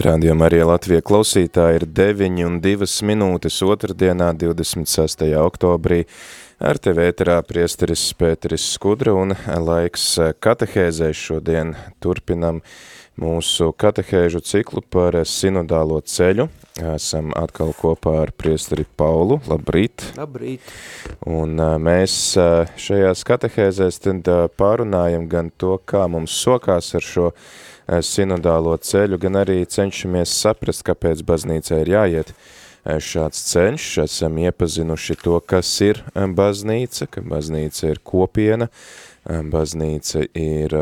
Rādījumā arī Latvija klausītāji ir 9 un 2 minūtes otrdienā 26. oktobrī. Ar tevi ēterā priesteris Pēteris Skudra un laiks katehēzē šodien turpinam mūsu katehēžu ciklu par sinodālo ceļu. Esam atkal kopā ar priesteri Paulu. Labrīt! Labrīt! Un mēs šajās katehēzēs tad pārunājam gan to, kā mums sokās ar šo sinodālo ceļu, gan arī cenšamies saprast, kāpēc baznīcai ir jāiet šāds ceļš. Esam iepazinuši to, kas ir baznīca, ka baznīca ir kopiena, baznīca ir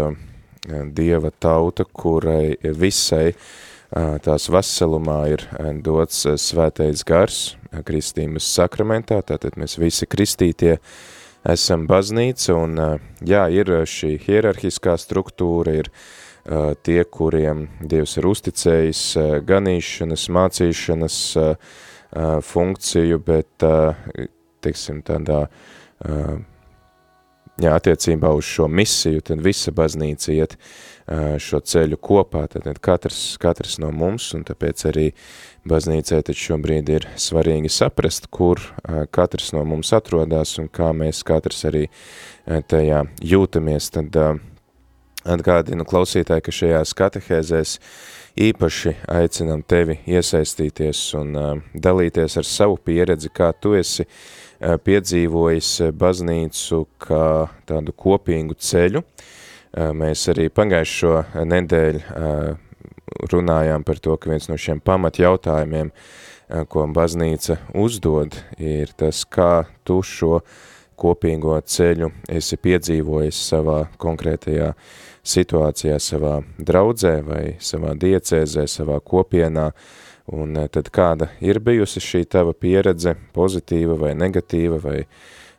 dieva tauta, kurai visai tās veselumā ir dots svētais gars kristības sakramentā, tātad mēs visi kristītie esam baznīca, un jā, ir šī hierarhiskā struktūra, ir tie, kuriem Dievs ir uzticējis ganīšanas, mācīšanas funkciju, bet, teiksim, tādā, jā, attiecībā uz šo misiju, tad visa baznīca iet šo ceļu kopā, tad katrs, katrs no mums, un tāpēc arī baznīcai taču šobrīd ir svarīgi saprast, kur katrs no mums atrodas un kā mēs katrs arī tajā jūtamies, tad Atgādinu klausītāji, ka šajās katehēzēs īpaši aicinam tevi iesaistīties un uh, dalīties ar savu pieredzi, kā tu esi uh, piedzīvojis baznīcu kā tādu kopīgu ceļu. Uh, mēs arī pagājušo nedēļu runājām par to, ka viens no šiem pamat jautājumiem, uh, ko baznīca uzdod, ir tas, kā tu šo kopīgo ceļu esi piedzīvojis savā konkrētajā situācijā savā draudzē vai savā diecēzē, savā kopienā, un eh, tad kāda ir bijusi šī tava pieredze, pozitīva vai negatīva, vai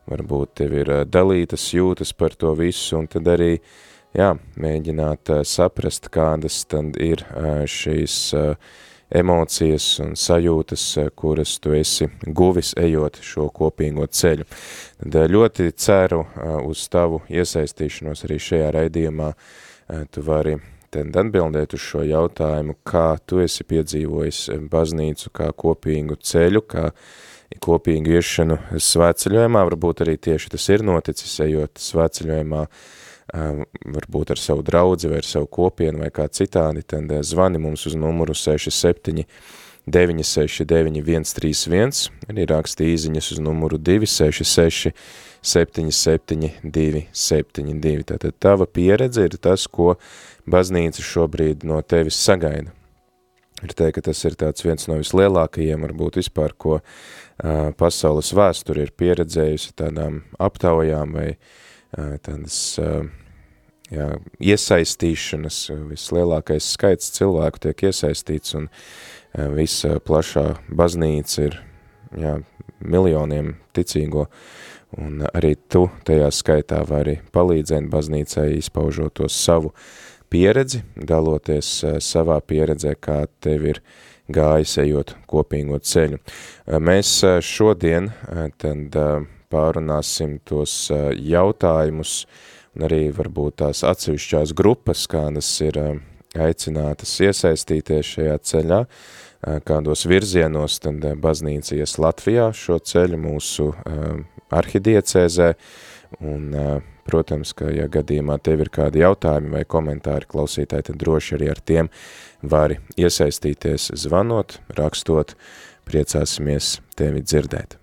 varbūt tev ir eh, dalītas jūtas par to visu, un tad arī, jā, mēģināt eh, saprast, kādas tad ir šīs emocijas un sajūtas, kuras tu esi guvis ejot šo kopīgo ceļu. Tad ļoti ceru uz tavu iesaistīšanos arī šajā raidījumā, tu vari tad atbildēt uz šo jautājumu, kā tu esi piedzīvojis baznīcu kā kopīgu ceļu, kā kopīgu iešanu svētceļojumā, varbūt arī tieši tas ir noticis, ejot svētceļojumā, varbūt ar savu draudzi vai ar savu kopienu vai kā citādi, tad zvani mums uz numuru 67 969 131, arī raksti īziņas uz numuru 266 772 72. Tātad tava pieredze ir tas, ko baznīca šobrīd no tevis sagaida. Ir teikt, ka tas ir tāds viens no vislielākajiem, varbūt vispār, ko uh, pasaules vēsture ir pieredzējusi tādām aptaujām vai uh, tādas jā, iesaistīšanas, vislielākais skaits cilvēku tiek iesaistīts un visa plašā baznīca ir jā, miljoniem ticīgo un arī tu tajā skaitā vari palīdzēt baznīcai izpaužot to savu pieredzi, daloties savā pieredzē, kā tev ir gājis ejot kopīgo ceļu. Mēs šodien tad pārunāsim tos jautājumus. Un arī varbūt tās atsevišķās grupas, kādas ir aicinātas iesaistīties šajā ceļā, kādos virzienos tad baznīca ies Latvijā šo ceļu mūsu arhidiecēzē, un, protams, ka, ja gadījumā tev ir kādi jautājumi vai komentāri klausītāji, tad droši arī ar tiem vari iesaistīties zvanot, rakstot, priecāsimies tevi dzirdēt.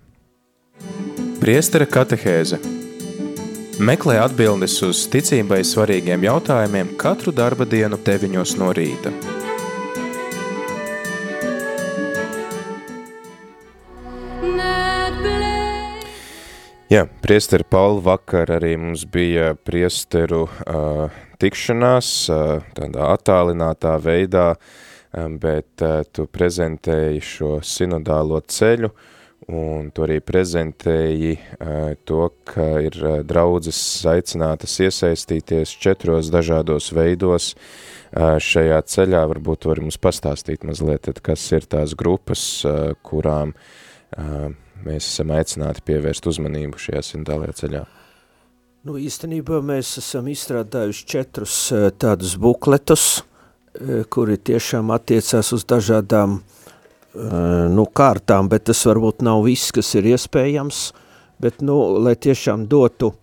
Priestara katehēze Meklē atbildes uz ticībai svarīgiem jautājumiem katru darba dienu deviņos no rīta. Jā, priesteri Pauli vakar arī mums bija priesteru uh, tikšanās uh, tādā attālinātā veidā, um, bet uh, tu prezentēji šo sinodālo ceļu un tu arī prezentēji uh, to, ka ir uh, draudzes aicinātas iesaistīties četros dažādos veidos uh, šajā ceļā. Varbūt tu vari mums pastāstīt mazliet, tad, kas ir tās grupas, kurām mēs esam aicināti pievērst uzmanību šajā sinodālajā ceļā? Nu, īstenībā mēs esam izstrādājuši četrus tādus bukletus, kuri tiešām attiecās uz dažādām uh, nu, kārtām, bet tas varbūt nav viss, kas ir iespējams, bet, nu, lai tiešām dotu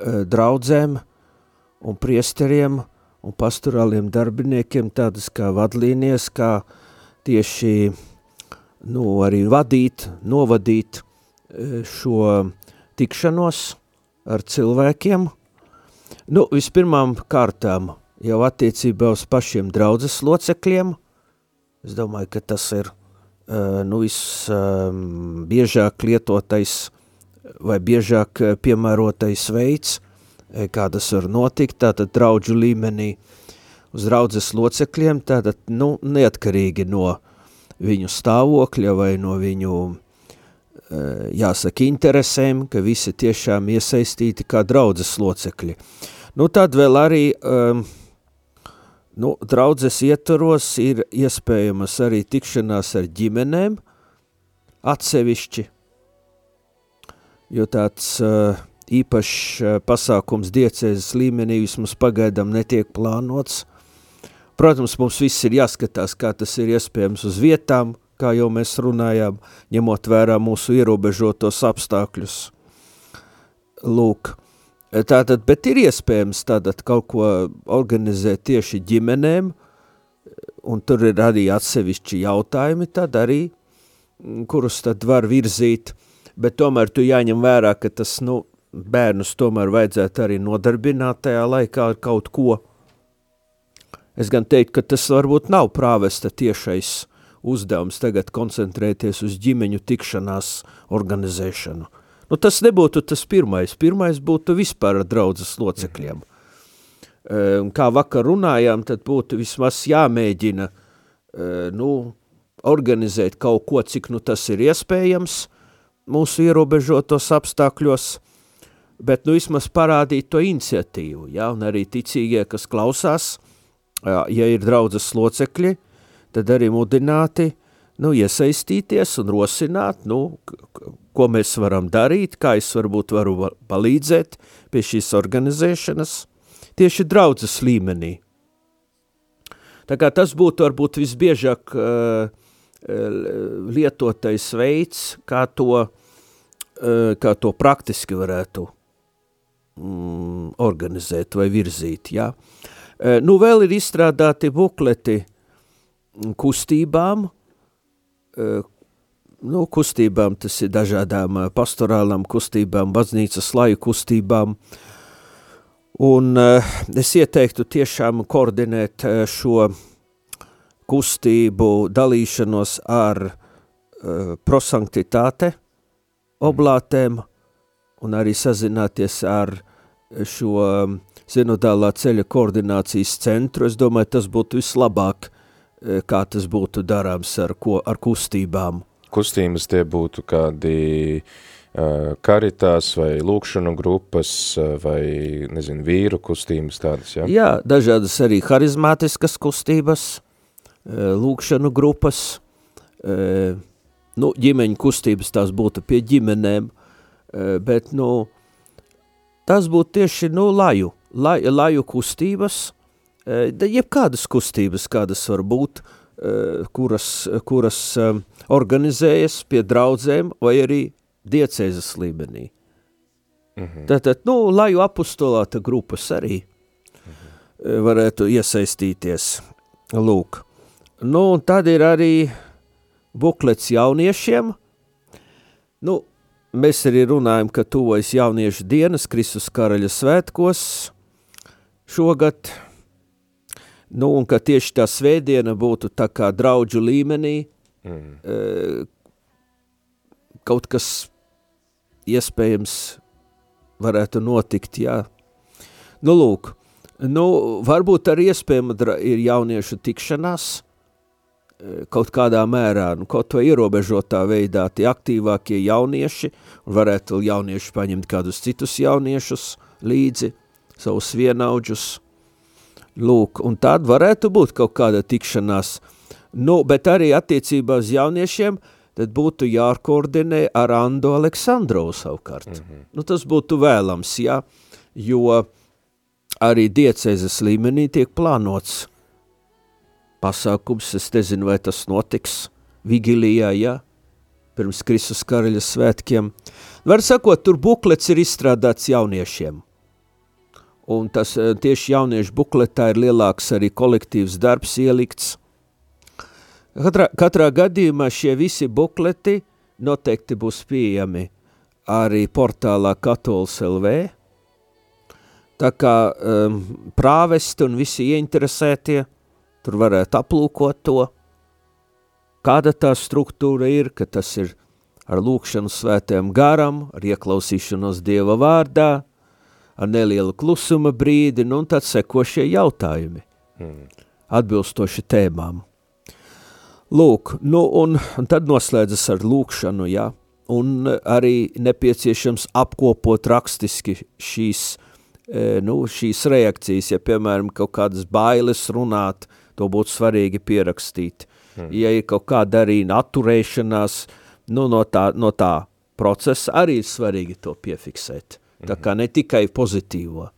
draudzēm un priesteriem un pastorāliem darbiniekiem tādas kā vadlīnijas, kā tieši nu, arī vadīt, novadīt e, šo tikšanos ar cilvēkiem. Nu, vispirmām kārtām jau attiecībā uz pašiem draudzes locekļiem. Es domāju, ka tas ir nu, visbiežāk uh, lietotais vai biežāk piemērotais veids, kā tas var notikt, tātad draudžu līmenī uz draudzes locekļiem, tātad nu, neatkarīgi no viņu stāvokļa vai no viņu, eh, jāsaka, interesēm, ka visi tiešām iesaistīti kā draudzes locekļi. Nu, tad vēl arī, um, nu, draudzes ietvaros ir iespējamas arī tikšanās ar ģimenēm atsevišķi, jo tāds uh, īpašs uh, pasākums diecēzes līmenī vismaz pagaidām netiek plānots, Protams, mums viss ir jāskatās, kā tas ir iespējams uz vietām, kā jau mēs runājām, ņemot vērā mūsu ierobežotos apstākļus. Lūk, tātad, bet ir iespējams tātad kaut ko organizēt tieši ģimenēm, un tur ir arī atsevišķi jautājumi, tad arī, kurus tad var virzīt, bet tomēr tu jāņem vērā, ka tas, nu, bērnus tomēr vajadzētu arī nodarbināt tajā laikā ar kaut ko, Es gan teiktu, ka tas varbūt nav prāvesta tiešais uzdevums tagad koncentrēties uz ģimeņu tikšanās organizēšanu. Nu, tas nebūtu tas pirmais. Pirmais būtu vispār draudzes locekļiem. Un kā vakar runājām, tad būtu vismaz jāmēģina nu, organizēt kaut ko, cik nu tas ir iespējams mūsu ierobežotos apstākļos, bet nu vismaz parādīt to iniciatīvu, ja, un arī ticīgie, kas klausās, ja ir draudzes locekļi, tad arī mudināti nu, iesaistīties un rosināt, nu, ko mēs varam darīt, kā es varbūt varu palīdzēt pie šīs organizēšanas tieši draudzes līmenī. Tā kā tas būtu varbūt visbiežāk uh, lietotais veids, kā to, uh, kā to praktiski varētu mm, organizēt vai virzīt, jā. Eh, nu, vēl ir izstrādāti bukleti kustībām, nu, kustībām, tas ir dažādām pastorālām kustībām, baznīcas laju kustībām, un es ieteiktu tiešām koordinēt šo kustību dalīšanos ar prosanktitāte oblātēm un arī sazināties ar šo sinodālā ceļa koordinācijas centru, es domāju, tas būtu vislabāk, kā tas būtu darāms ar, ko, ar kustībām. Kustības tie būtu kādi uh, karitās vai lūkšanu grupas vai, nezinu, vīru kustības tādas, jā? Jā, dažādas arī harizmātiskas kustības, lūkšanu grupas, nu, ģimeņu kustības tās būtu pie ģimenēm, bet, nu, tas būtu tieši, nu, laju, lai, laju kustības, jebkādas kustības, kādas var būt, e, kuras, kuras e, organizējas pie draudzēm vai arī diecēzes līmenī. Mhm. Tātad, nu, laju apustolāta grupas arī mhm. varētu iesaistīties. Lūk. Nu, un tad ir arī buklets jauniešiem. Nu, mēs arī runājam, ka tuvojas jauniešu dienas Kristus karaļa svētkos, šogad, nu, un ka tieši tā svētdiena būtu tā kā draudžu līmenī, mm. e, kaut kas iespējams varētu notikt, jā. Nu, lūk, nu, varbūt arī iespējama ir jauniešu tikšanās, e, kaut kādā mērā, nu, kaut vai ierobežotā veidā tie aktīvākie jaunieši, un varētu jaunieši paņemt kādus citus jauniešus līdzi, savus vienaudžus, lūk, un tad varētu būt kaut kāda tikšanās, nu, bet arī attiecībā uz jauniešiem, tad būtu jākoordinē ar Ando Aleksandrovu savukārt. Mm -hmm. nu, tas būtu vēlams, jā, jo arī diecēzes līmenī tiek plānots pasākums, es nezinu, vai tas notiks Vigilijā, jā, pirms Kristus karaļa svētkiem. Var sakot, tur buklets ir izstrādāts jauniešiem. Un tas eh, tieši jauniešu bukletā ir lielāks arī kolektīvs darbs ielikts, Katrā, katrā gadījumā šie visi bukleti noteikti būs pieejami arī portālā Katols LV. Tā kā um, prāvesti un visi ieinteresētie tur varētu aplūkot to, kāda tā struktūra ir, ka tas ir ar lūkšanu svētēm garam, ar ieklausīšanos Dieva vārdā, ar nelielu klusuma brīdi, nu un tad sekošie jautājumi, hmm. atbilstoši tēmām. Lūk, nu un, un tad noslēdzas ar lūkšanu, jā, un arī nepieciešams apkopot rakstiski šīs, e, nu, šīs reakcijas, ja, piemēram, kaut kādas bailes runāt, to būtu svarīgi pierakstīt. Hmm. Ja ir kaut kāda arī atturēšanās, nu, no tā, no tā procesa arī ir svarīgi to piefiksēt. Tā kā ne tikai pozitīvo.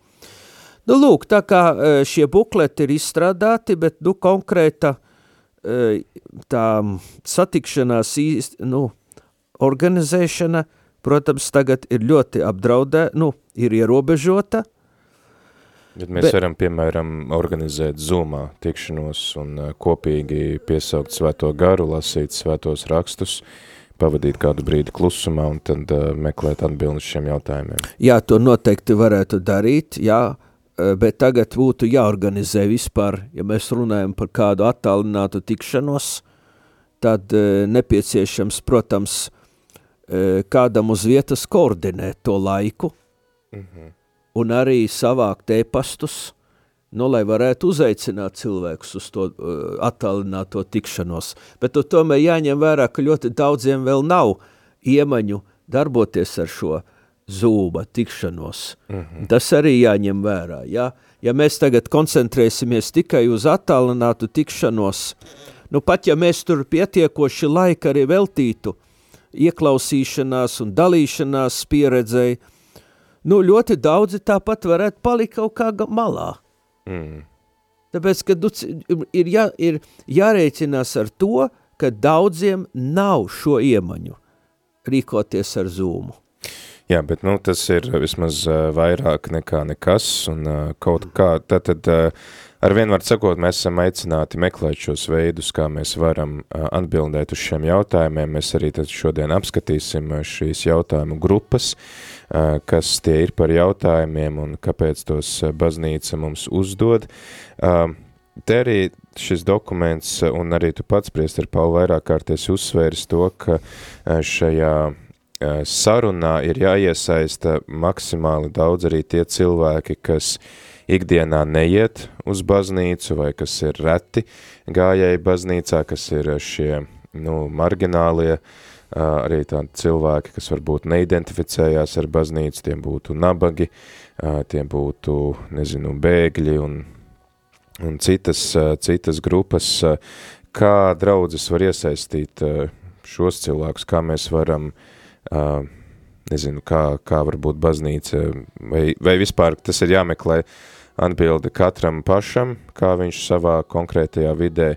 Nu, lūk, tā kā e, šie bukleti ir izstrādāti, bet, nu, konkrēta uh, tā satikšanās īst, nu, organizēšana, protams, tagad ir ļoti apdraudē, nu, ir ierobežota. Bet mēs bet, varam, piemēram, organizēt Zoomā tikšanos un kopīgi piesaukt svēto garu, lasīt svētos rakstus, pavadīt kādu brīdi klusumā un tad uh, meklēt atbildes šiem jautājumiem. Jā, to noteikti varētu darīt, jā, uh, bet tagad būtu jāorganizē vispār, ja mēs runājam par kādu attālinātu tikšanos, tad e, nepieciešams, protams, e, kādam uz vietas koordinēt to laiku mm -hmm. un arī savākt e-pastus, nu, lai varētu uzaicināt cilvēkus uz to uh, attālināto tikšanos. Bet tu tomēr jāņem vērā, ka ļoti daudziem vēl nav iemaņu darboties ar šo zūba tikšanos. Mm -hmm. Tas arī jāņem vērā. Ja? ja mēs tagad koncentrēsimies tikai uz attālinātu tikšanos, nu pat ja mēs tur pietiekoši laika arī veltītu ieklausīšanās un dalīšanās pieredzēji, nu ļoti daudzi tāpat varētu palikt kaut kā malā. Mm. Tāpēc, ka ir, jā, ir jārēķinās ar to, ka daudziem nav šo iemaņu rīkoties ar zūmu. Jā, bet nu, tas ir vismaz uh, vairāk nekā nekas, un uh, kaut kā, tad, tad uh, ar vienu var sakot, mēs esam aicināti meklēt šos veidus, kā mēs varam uh, atbildēt uz šiem jautājumiem. Mēs arī tad šodien apskatīsim šīs jautājumu grupas, uh, kas tie ir par jautājumiem un kāpēc tos baznīca mums uzdod. Uh, Te arī šis dokuments, un arī tu pats, priest ar Paulu, vairāk kārties uzsvēris to, ka šajā sarunā ir jāiesaista maksimāli daudz arī tie cilvēki, kas ikdienā neiet uz baznīcu vai kas ir reti gājēji baznīcā, kas ir šie nu, marginālie, arī tādi cilvēki, kas varbūt neidentificējās ar baznīcu, tiem būtu nabagi, tiem būtu, nezinu, bēgļi un, un citas, citas grupas, kā draudzes var iesaistīt šos cilvēkus, kā mēs varam uh, uh, nezinu, kā, kā varbūt baznīca, vai, vai vispār tas ir jāmeklē atbildi katram pašam, kā viņš savā konkrētajā vidē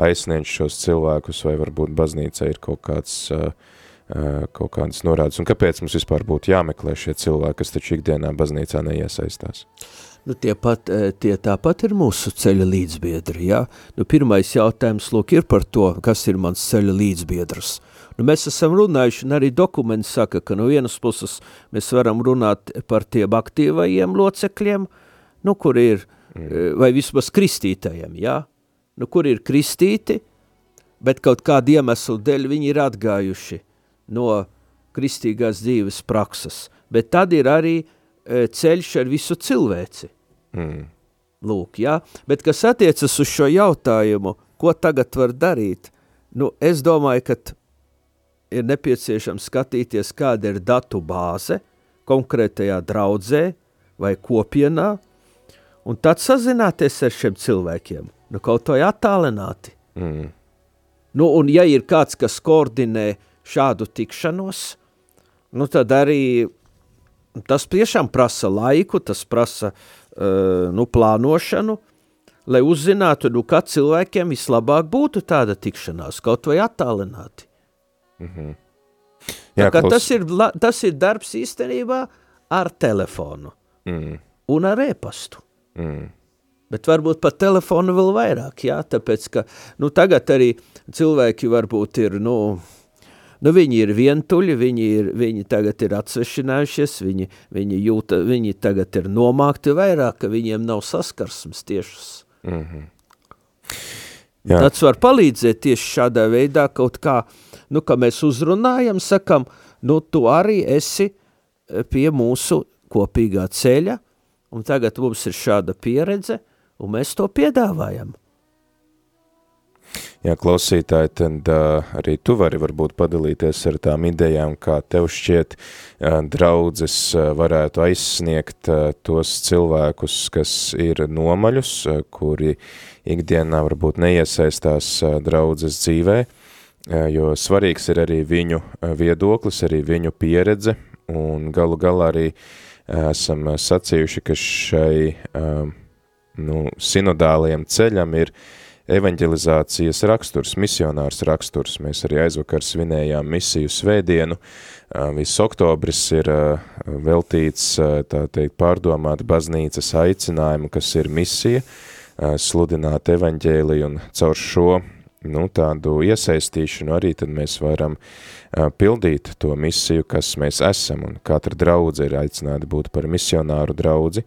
aizsniedz šos cilvēkus, vai varbūt baznīca ir kaut kāds, uh, uh, kaut kādas norādes, un kāpēc mums vispār būtu jāmeklē šie cilvēki, kas taču ikdienā baznīcā neiesaistās? Nu, tie, pat, tie tāpat ir mūsu ceļa līdzbiedri, ja? Nu, pirmais jautājums, lūk, ir par to, kas ir mans ceļa līdzbiedrs. Uh, Nu, mēs esam runājuši, un arī dokuments saka, ka no vienas puses mēs varam runāt par tiem aktīvajiem locekļiem, nu, kur ir, mm. Eh, vai vismaz kristītajiem, jā, nu, kur ir kristīti, bet kaut kādu iemeslu dēļ viņi ir atgājuši no kristīgās dzīves prakses, bet tad ir arī e, ceļš ar visu cilvēci. Mm. Lūk, jā, bet kas attiecas uz šo jautājumu, ko tagad var darīt, nu, es domāju, ka ir nepieciešams skatīties, kāda ir datu bāze konkrētajā draudzē vai kopienā, un tad sazināties ar šiem cilvēkiem, nu, kaut vai attālināti. Mm. Nu, un ja ir kāds, kas koordinē šādu tikšanos, nu, tad arī tas tiešām prasa laiku, tas prasa uh, nu, plānošanu, lai uzzinātu, nu, kā cilvēkiem vislabāk būtu tāda tikšanās, kaut vai attālināti. Mm -hmm. Jā, klaus... tas, ir, tas ir darbs īstenībā ar telefonu mm. un ar e-pastu. Mm. Bet varbūt pat telefonu vēl vairāk, jā, tāpēc, ka nu, tagad arī cilvēki varbūt ir, nu, nu viņi ir vientuļi, viņi, ir, viņi tagad ir atsvešinājušies, viņi, viņi, jūta, viņi tagad ir nomākti vairāk, ka viņiem nav saskarsmes tiešas. Mm -hmm. Jā. Tas var palīdzēt tieši šādā veidā kaut kā, nu, ka mēs uzrunājam, sakam, nu, tu arī esi e, pie mūsu kopīgā ceļa, un tagad mums ir šāda pieredze, un mēs to piedāvājam. Jā, klausītāji, tad uh, arī tu vari varbūt padalīties ar tām idejām, kā tev šķiet uh, draudzes uh, varētu aizsniegt uh, tos cilvēkus, kas ir nomaļus, uh, kuri ikdienā varbūt neiesaistās uh, draudzes dzīvē, uh, jo svarīgs ir arī viņu viedoklis, arī viņu pieredze, un galu galā arī uh, esam sacījuši, ka šai uh, nu, sinodālajam ceļam ir uh, evanģelizācijas raksturs, misionārs raksturs. Mēs arī aizvakar svinējām misiju svētdienu. Viss oktobris ir veltīts, tā teikt, pārdomāt baznīcas aicinājumu, kas ir misija, sludināt evaņģēliju un caur šo nu, tādu iesaistīšanu arī tad mēs varam uh, pildīt to misiju, kas mēs esam, un katra draudze ir aicināta būt par misionāru draudzi,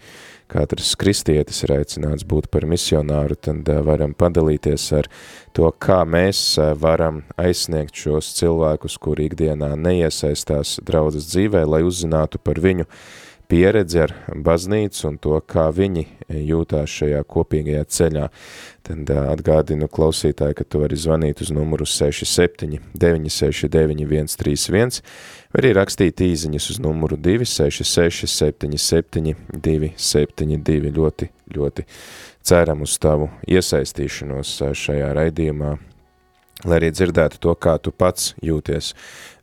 katrs kristietis ir aicināts būt par misionāru, tad varam padalīties ar to, kā mēs varam aizsniegt šos cilvēkus, kuri ikdienā neiesaistās draudzes dzīvē, lai uzzinātu par viņu pieredzi ar baznīcu un to, kā viņi jūtās šajā kopīgajā ceļā. Tad atgādinu klausītāji, ka tu vari zvanīt uz numuru 67 969 131, vai arī rakstīt īziņas uz numuru 266 77 272. Ļoti, ļoti ceram uz tavu iesaistīšanos šajā raidījumā, lai arī dzirdētu to, kā tu pats jūties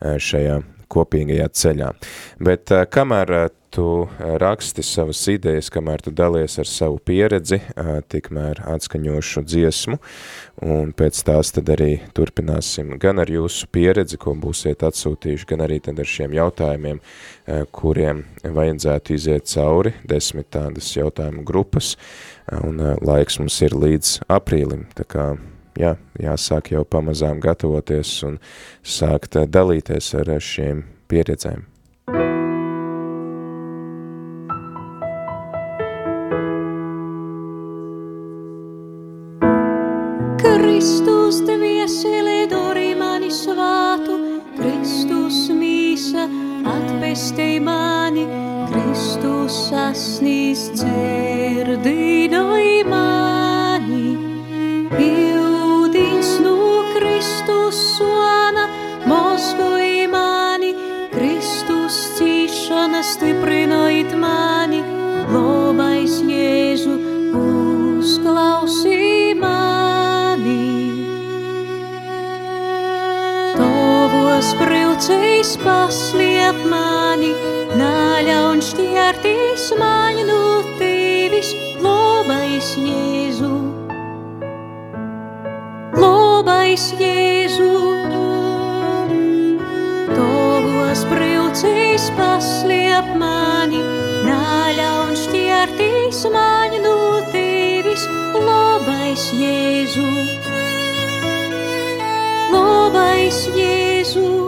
šajā kopīgajā ceļā. Bet kamēr tu eh, raksti savas idejas, kamēr tu dalies ar savu pieredzi, eh, tikmēr atskaņošu dziesmu, un pēc tās tad arī turpināsim gan ar jūsu pieredzi, ko būsiet atsūtījuši, gan arī tad ar šiem jautājumiem, eh, kuriem vajadzētu iziet cauri, desmit tādas jautājumu grupas, un laiks mums ir līdz aprīlim, tā kā jā, jāsāk jau pamazām gatavoties un sākt dalīties ar šiem pieredzēm. Kristus tevi ieselēdori mani svātu, Kristus mīsa atpestei mani, Kristus asnīs dzērdinai Braucējs pasliep mani, naļaun šķērtīs mani no tevis, lobais Jēzu. Lobais Jēzu. Tavos braucējs pasliep mani, naļaun šķērtīs mani no tevis, lobais Jēzu. Lobais Jēzu.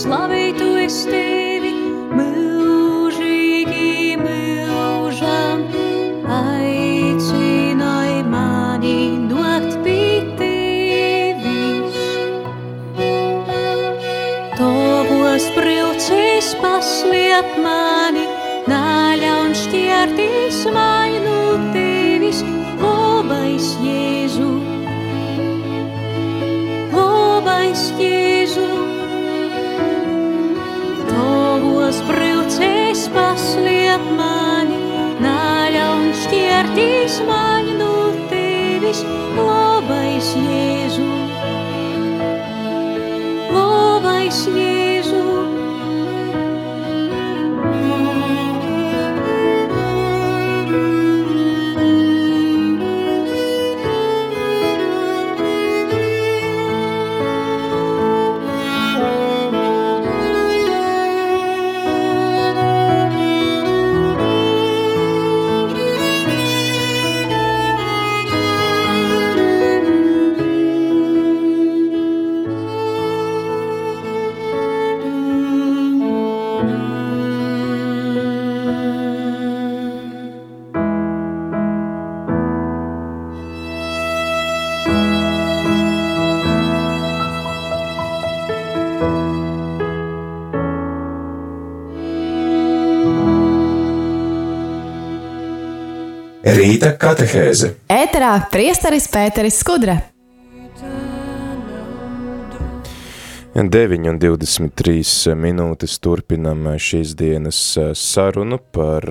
Slavētu es tevi my Rīta katehēze. Ēterā priesteris Pēteris Skudra. 9 un 23 minūtes turpinam šīs dienas sarunu par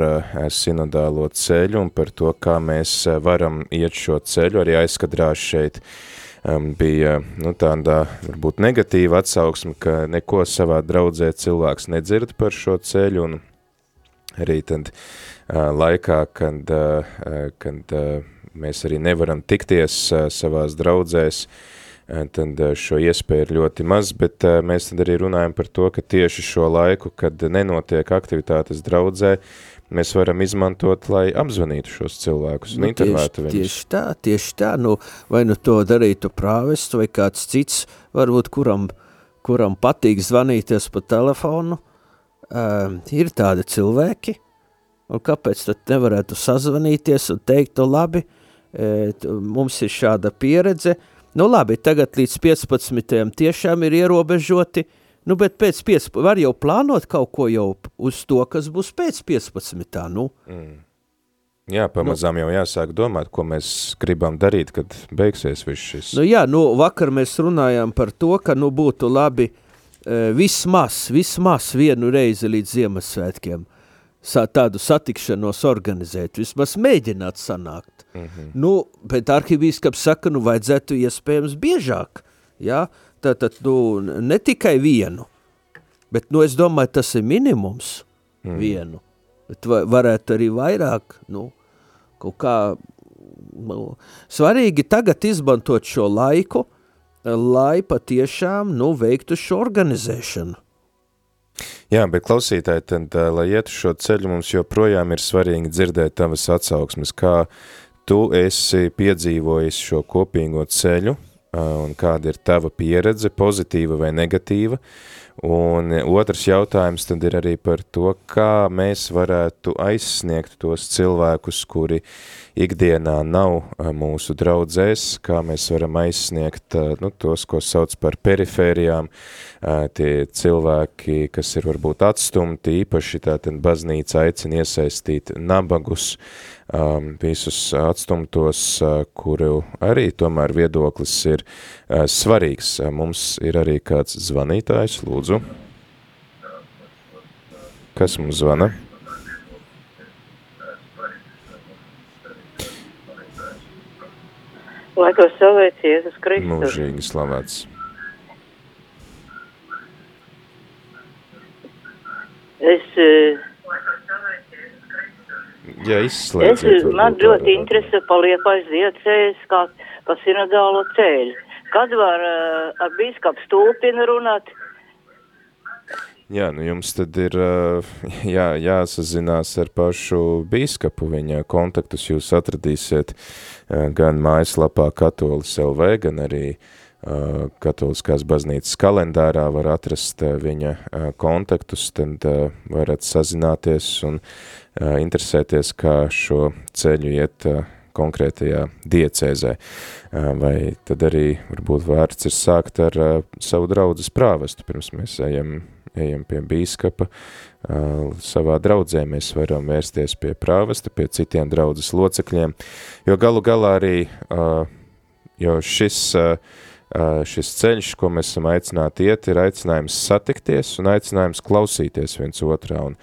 sinodālo ceļu un par to, kā mēs varam iet šo ceļu. Arī aizkadrās šeit um, bija nu, tāda varbūt negatīva atsauksme, ka neko savā draudzē cilvēks nedzird par šo ceļu un arī tad uh, laikā, kad, uh, kad uh, mēs arī nevaram tikties uh, savās draudzēs, uh, tad uh, šo iespēju ir ļoti maz, bet uh, mēs tad arī runājam par to, ka tieši šo laiku, kad nenotiek aktivitātes draudzē, mēs varam izmantot, lai apzvanītu šos cilvēkus un Nu, intervētu viņus. tieši tā, tieši tā, nu, vai nu to darītu prāvests vai kāds cits, varbūt kuram, kuram patīk zvanīties pa telefonu, uh, ir tādi cilvēki, un kāpēc tad nevarētu sazvanīties un teikt, nu labi, e, tu- mums ir šāda pieredze, nu labi, tagad līdz 15. tiešām ir ierobežoti, nu bet pēc 15. var jau plānot kaut ko jau uz to, kas būs pēc 15. nu, Jā, pamazām jau jāsāk domāt, ko mēs gribam darīt, kad beigsies viss šis. Nu jā, nu vakar mēs runājām par to, ka nu būtu labi e, vismaz, vismaz vienu reizi līdz Ziemassvētkiem tādu satikšanos organizēt, vismaz mēģināt sanākt. Mm -hmm. Nu, bet arhibīskaps saka, nu vajadzētu iespējams biežāk, jā, tātad, nu, ne tikai vienu, bet, nu, es domāju, tas ir minimums mm. vienu, bet va, varētu arī vairāk, nu, kaut kā, nu, svarīgi tagad izmantot šo laiku, lai patiešām, nu, veiktu šo organizēšanu. Jā, bet klausītāji, tad, ā, lai ietu šo ceļu, mums joprojām ir svarīgi dzirdēt tavas atsauksmes, kā tu esi piedzīvojis šo kopīgo ceļu, un kāda ir tava pieredze, pozitīva vai negatīva, un otrs jautājums tad ir arī par to, kā mēs varētu aizsniegt tos cilvēkus, kuri ikdienā nav mūsu draudzēs, kā mēs varam aizsniegt nu, tos, ko sauc par perifērijām, tie cilvēki, kas ir varbūt atstumti, īpaši tātad baznīca aicina iesaistīt nabagus, um, visus atstumtos, uh, kuru arī tomēr viedoklis ir uh, svarīgs. Uh, Mums ir arī kāds zvanītājs, lūdzu. Kas mums zvana? Lai to slavēts Jēzus Kristus. Mūžīgi slavēts. Es, eh, Jā, es, man ļoti ārā. interese paliek aiziecējis kā pa sinodālo ceļu. Kad var uh, ar bīskapu stulpinu runāt? Jā, nu jums tad ir ā, jā, jāsazinās ar pašu bīskapu, viņa kontaktus jūs atradīsiet ā, gan mājaslapā katolis LV, gan arī katoliskās baznīcas kalendārā var atrast viņa kontaktus, tad varat sazināties un interesēties, kā šo ceļu iet konkrētajā diecēzē. Vai tad arī varbūt vērts ir sākt ar savu draudzes prāvestu, pirms mēs ejam, ejam pie bīskapa, savā draudzē mēs varam vērsties pie prāvesta, pie citiem draudzes locekļiem, jo galu galā arī, jo šis uh, šis ceļš, ko mēs esam aicināti iet, ir aicinājums satikties un aicinājums klausīties viens otrā, un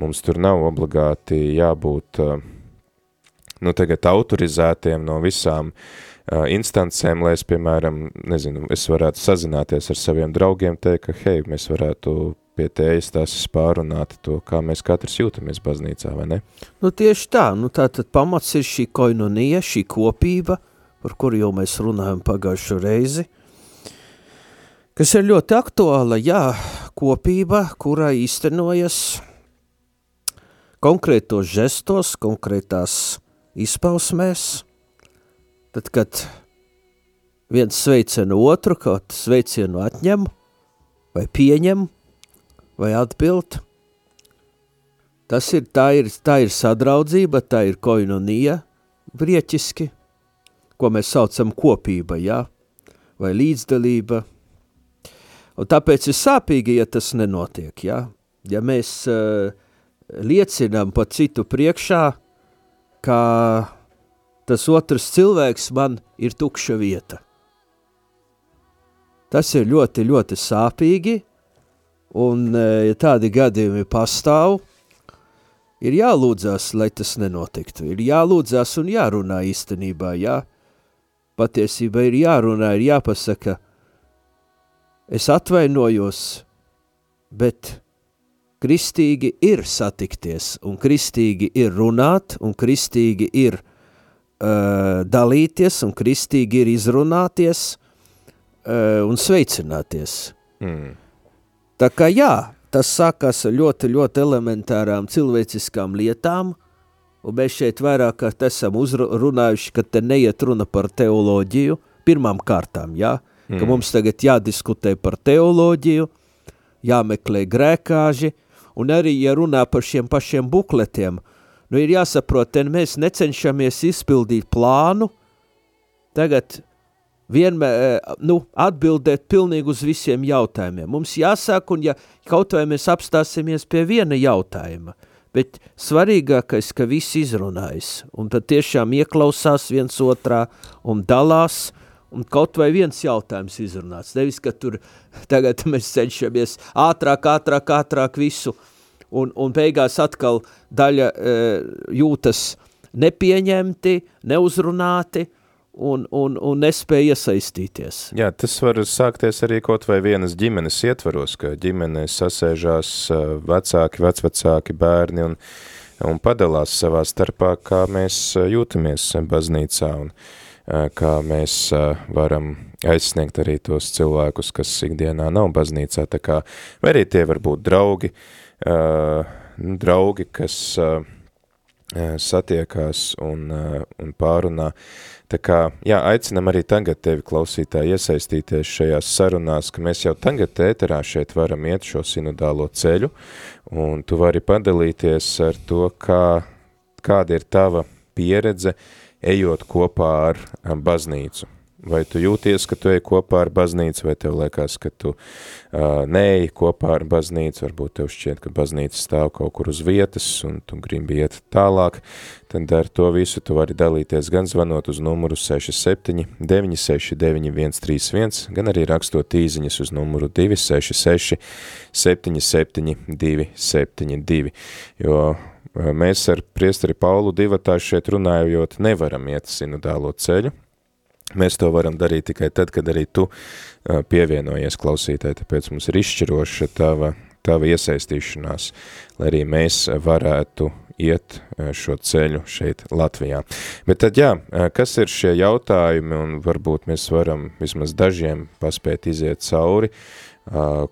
mums tur nav obligāti jābūt, nu, tagad autorizētiem no visām instancēm, lai es, piemēram, nezinu, es varētu sazināties ar saviem draugiem, teikt, ka, hei, mēs varētu pie tējas tās pārunāt to, kā mēs katrs jūtamies baznīcā, vai ne? Nu, tieši tā, nu, tā tad pamats ir šī koinonija, šī kopība, par kuru jau mēs runājam pagājušo reizi, kas ir ļoti aktuāla, jā, kopība, kurā īstenojas konkrētos žestos, konkrētās izpausmēs, tad, kad viens sveicienu otru, kaut sveicienu atņem, vai pieņem, vai atbild, tas ir, tā ir, tā ir sadraudzība, tā ir koinonija, grieķiski, ko mēs saucam kopība, jā, vai līdzdalība. Un tāpēc ir sāpīgi, ja tas nenotiek, jā. Ja mēs uh, liecinām pa citu priekšā, ka tas otrs cilvēks man ir tukša vieta. Tas ir ļoti, ļoti sāpīgi, un uh, ja tādi gadījumi pastāv, ir jālūdzās, lai tas nenotiktu. Ir jālūdzās un jārunā īstenībā, jā. Patiesībā ir jārunā, ir jāpasaka, es atvainojos, bet kristīgi ir satikties, un kristīgi ir runāt, un kristīgi ir uh, dalīties, un kristīgi ir izrunāties uh, un sveicināties. Mm. Tā kā jā, tas sākās ar ļoti, ļoti elementārām cilvēciskām lietām, un mēs šeit vairāk kārt esam uzrunājuši, ka te neiet runa par teoloģiju, pirmām kārtām, jā, mm. ka mums tagad jādiskutē par teoloģiju, jāmeklē grēkāži, un arī, ja runā par šiem pašiem bukletiem, nu ir jāsaprot, te mēs necenšamies izpildīt plānu, tagad vienmēr, nu, atbildēt pilnīgi uz visiem jautājumiem. Mums jāsāk, un ja kaut vai mēs apstāsimies pie viena jautājuma – bet svarīgākais, ka visi izrunājas un tad tiešām ieklausās viens otrā un dalās, un kaut vai viens jautājums izrunāts. Nevis, ka tur tagad mēs cenšamies ātrāk, ātrāk, ātrāk visu, un, un beigās atkal daļa e, jūtas nepieņemti, neuzrunāti, un, un, un nespēja iesaistīties. Jā, tas var sākties arī kaut vai vienas ģimenes ietvaros, ka ģimene sasēžās vecāki, vecvecāki, bērni un, un padalās savā starpā, kā mēs jūtamies baznīcā un kā mēs varam aizsniegt arī tos cilvēkus, kas ikdienā nav baznīcā, tā kā, vai arī tie var būt draugi, draugi, kas satiekās un, un pārunā Tā kā, jā, aicinam arī tagad tevi klausītāji iesaistīties šajās sarunās, ka mēs jau tagad ēterā šeit varam iet šo sinodālo ceļu, un tu vari padalīties ar to, kā, kāda ir tava pieredze, ejot kopā ar baznīcu. Vai tu jūties, ka tu ej kopā ar baznīcu, vai tev liekas, ka tu uh, neej kopā ar baznīcu, varbūt tev šķiet, ka baznīca stāv kaut kur uz vietas un tu gribi iet tālāk, tad ar to visu tu vari dalīties gan zvanot uz numuru 67 969 131, gan arī rakstot īziņas uz numuru 266 77 272, jo mēs ar priestari Paulu divatā šeit runājot nevaram iet sinodālo ceļu, Mēs to varam darīt tikai tad, kad arī tu pievienojies klausītāji, tāpēc mums ir izšķiroša tava, tava iesaistīšanās, lai arī mēs varētu iet šo ceļu šeit Latvijā. Bet tad jā, kas ir šie jautājumi un varbūt mēs varam vismaz dažiem paspēt iziet cauri,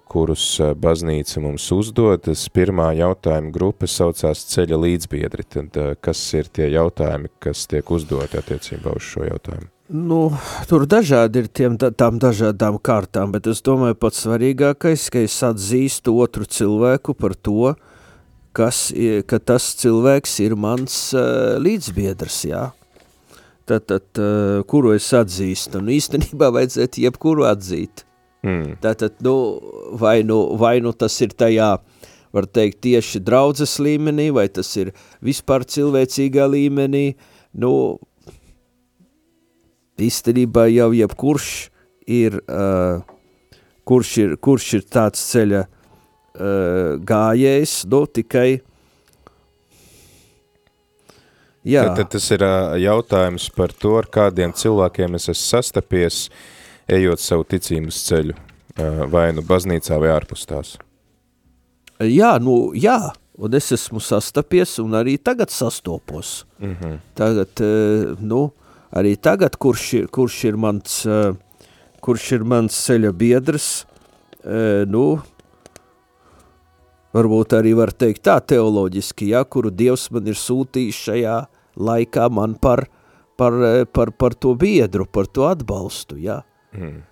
kurus baznīca mums uzdod. Tas pirmā jautājuma grupa saucās ceļa līdzbiedri. Tad kas ir tie jautājumi, kas tiek uzdoti attiecībā uz šo jautājumu? Nu, tur dažādi ir tiem, tām dažādām kārtām, bet es domāju, pats svarīgākais, ka es atzīstu otru cilvēku par to, kas, ka tas cilvēks ir mans uh, līdzbiedrs, jā. Tad, tad uh, kuru es atzīstu? Nu, īstenībā vajadzētu jebkuru atzīt. Mm. Tātad, nu, vai nu, vai nu tas ir tajā, var teikt, tieši draudzes līmenī, vai tas ir vispār cilvēcīgā līmenī, nu, īstenībā jau jebkurš ir, uh, kurš ir, kurš ir tāds ceļa uh, gājējs, nu, tikai, jā, Tad, tad tas ir ā, jautājums par to, ar kādiem cilvēkiem es esmu sastapies, ejot savu ticības ceļu, ā, vai nu baznīcā vai ārpus tās. jā, nu, jā, un es esmu sastapies un arī tagad sastopos. Mm -hmm. Tagad, eh, nu, arī tagad, kurš ir, kurš ir mans, eh, kurš ir mans ceļa biedrs, eh, nu, varbūt arī var teikt tā teoloģiski, ja, kuru Dievs man ir sūtījis šajā laikā man par, par, eh, par, par to biedru, par to atbalstu, ja. Mm.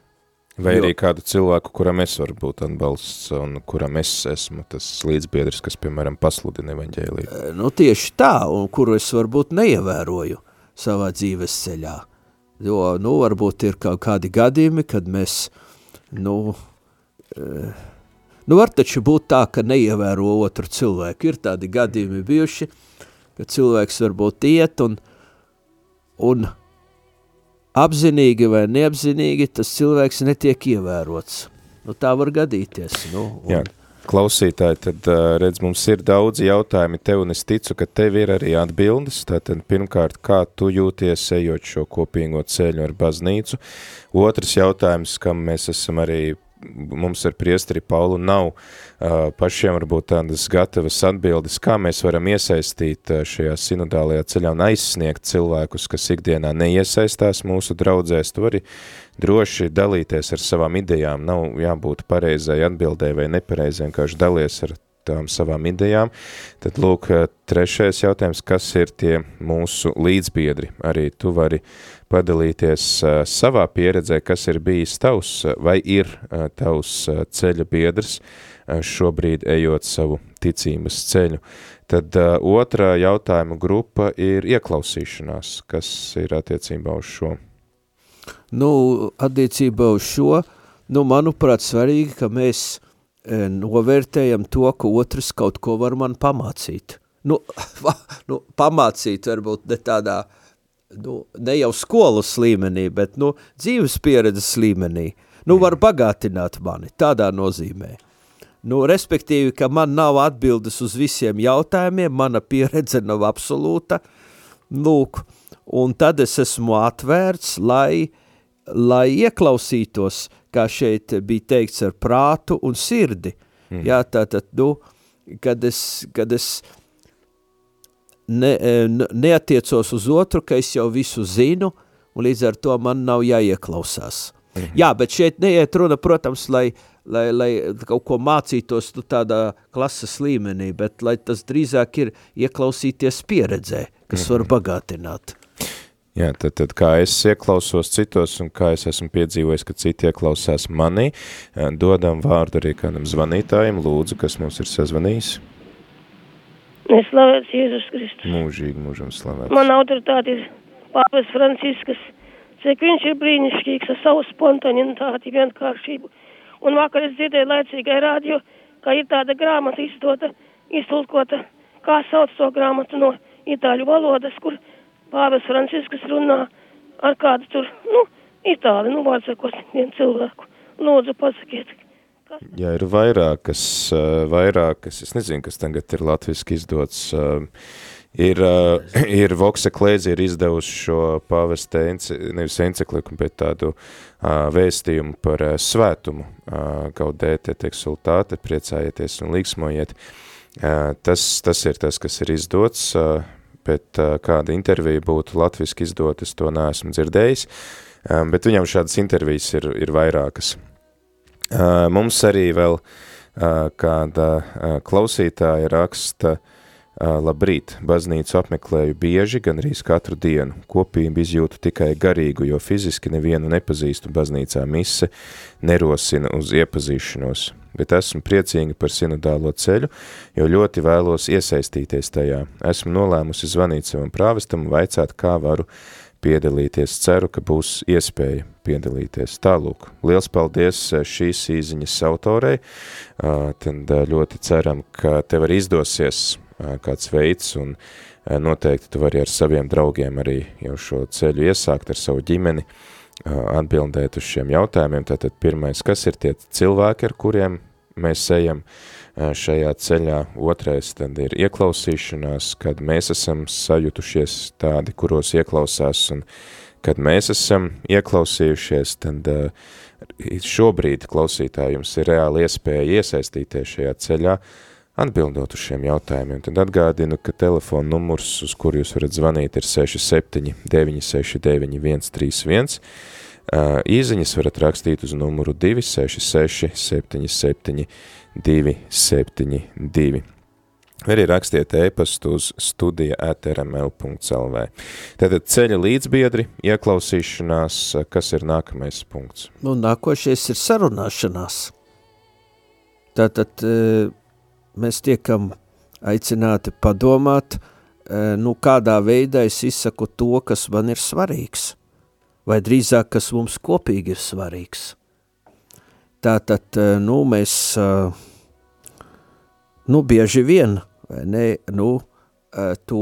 Vai Jo- arī kādu cilvēku, kuram es varu būt atbalsts un kuram es esmu tas līdzbiedrs, kas, piemēram, pasludina evaņģēliju. Nu, tieši tā, un kuru es varbūt neievēroju savā dzīves ceļā. Jo, nu, varbūt ir kaut kādi gadījumi, kad mēs, nu, eh, nu, var taču būt tā, ka neievēro otru cilvēku. Ir tādi gadījumi bijuši, ka cilvēks varbūt iet un, un apzinīgi vai neapzinīgi tas cilvēks netiek ievērots. Nu, tā var gadīties. Nu, un, Jā, klausītāji, tad redz, mums ir daudzi jautājumi tev, un es ticu, ka tev ir arī atbildes. Tātad pirmkārt, kā tu jūties ejot šo kopīgo ceļu ar baznīcu. Otrs jautājums, kam mēs esam arī, mums ar priesteri Paulu nav pašiem varbūt tādas gatavas atbildes, kā mēs varam iesaistīt šajā sinodālajā ceļā un aizsniegt cilvēkus, kas ikdienā neiesaistās mūsu draudzēs. Tu vari droši dalīties ar savām idejām, nav jābūt pareizai atbildē vai nepareizai, vienkārši dalies ar tām savām idejām. Tad lūk, eh, trešais jautājums, kas ir tie mūsu līdzbiedri? Arī tu vari padalīties uh, savā pieredzē, kas ir bijis tavs eh, vai ir tavs ceļa biedrs šobrīd ejot savu ticības ceļu. Tad otrā jautājuma grupa ir ieklausīšanās, kas ir attiecībā uz šo. Nu, attiecībā uz šo, nu, manuprāt, svarīgi, ka mēs e, novērtējam to, ka otrs kaut ko var man pamācīt. Nu, nu pamācīt varbūt ne tādā, nu, ne jau skolas līmenī, bet, nu, dzīves pieredzes līmenī. Nu, var bagātināt mani, tādā nozīmē. Nu, respektīvi, ka man nav atbildes uz visiem jautājumiem, mana pieredze nav absolūta, lūk, un tad es esmu atvērts, lai, lai ieklausītos, kā šeit bija teikts, ar prātu un sirdi. Mm. Jā, tātad, nu, kad es, kad es ne, ne, neatiecos uz otru, ka es jau visu zinu, un līdz ar to man nav jāieklausās. -hmm. Jā, bet šeit neiet runa, protams, lai, lai, lai kaut ko mācītos nu, tādā klases līmenī, bet lai tas drīzāk ir ieklausīties pieredzē, kas -hmm. var bagātināt. Jā, tad, tad kā es ieklausos citos un kā es esmu piedzīvojis, ka citi ieklausās manī, dodam vārdu arī kādam zvanītājiem, lūdzu, kas mums ir sazvanījis. Es slavēts Jēzus Kristus. Mūžīgi, mūžam slavēts. Man autoritāte ir Pāvis Franciskas, cik viņš ir brīnišķīgs ar savu spontanitāti, vienkāršību. Un vakar es dzirdēju laicīgai radio, ka ir tāda grāmata izdota, iztulkota, kā sauc to grāmatu no itāļu valodas, kur Pāvis Franciskas runā ar kādu tur, nu, itāli, nu, vārdsakot, vienu cilvēku. Lūdzu, pasakiet, Jā, ir vairākas, uh, vairākas, es nezinu, kas tagad ir latviski izdots, uh, ir, uh, ir Vokse Klēdzi ir izdevusi šo pavesta, nevis encekliku, bet tādu uh, vēstījumu par uh, svētumu, uh, gaudēte, teksultāte, priecājieties un līksmojiet. Uh, tas, tas ir tas, kas ir izdots, uh, bet uh, kāda intervija būtu latviski izdot, es to neesmu dzirdējis, bet viņam šādas intervijas ir, ir vairākas. Uh, mums arī vēl uh, kāda uh, klausītāja raksta, Labrīt, baznīcu apmeklēju bieži, gan arī katru dienu. Kopību izjūtu tikai garīgu, jo fiziski nevienu nepazīstu baznīcā mise, nerosina uz iepazīšanos. Bet esmu priecīga par sinodālo ceļu, jo ļoti vēlos iesaistīties tajā. Esmu nolēmusi zvanīt savam prāvestam un vaicāt, kā varu piedalīties. Ceru, ka būs iespēja piedalīties. Tālūk, liels paldies šīs īziņas autorei, tad ļoti ceram, ka tev arī izdosies kāds veids, un noteikti tu vari ar saviem draugiem arī jau šo ceļu iesākt ar savu ģimeni, atbildēt uz šiem jautājumiem. Tātad pirmais, kas ir tie cilvēki, ar kuriem mēs ejam šajā ceļā, otrais tad ir ieklausīšanās, kad mēs esam sajutušies tādi, kuros ieklausās, un kad mēs esam ieklausījušies, tad šobrīd klausītāji jums ir reāli iespēja iesaistīties šajā ceļā, Atbildot uz šiem jautājumiem, tad atgādinu, ka telefona numurs, uz kuru jūs varat zvanīt, ir 67 969 131. Īziņas varat rakstīt uz numuru 266 77 272. Arī rakstiet e-pastu uz studija atrml.lv. Tātad ceļa līdzbiedri, ieklausīšanās, kas ir nākamais punkts? Nu, nākošais ir sarunāšanās. Tātad, uh mēs tiekam aicināti padomāt, e, nu, kādā veidā es izsaku to, kas man ir svarīgs, vai drīzāk, kas mums kopīgi ir svarīgs. Tātad, e, nu, mēs, e, nu, bieži vien, vai ne, nu, to,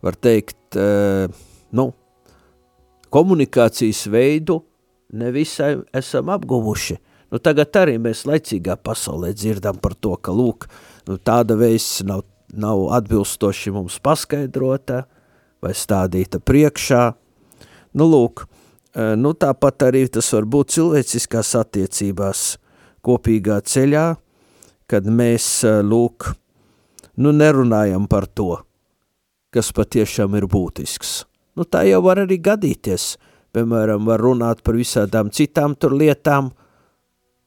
var teikt, nu, komunikācijas veidu nevisai esam apguvuši – Nu, tagad arī mēs laicīgā pasaulē dzirdam par to, ka lūk, nu, tāda veids nav, nav atbilstoši mums paskaidrota vai stādīta priekšā. Nu, lūk, e, nu, tāpat arī tas var būt cilvēciskās attiecībās kopīgā ceļā, kad mēs, e, lūk, nu, nerunājam par to, kas patiešām ir būtisks. Nu, tā jau var arī gadīties. Piemēram, var runāt par visādām citām tur lietām,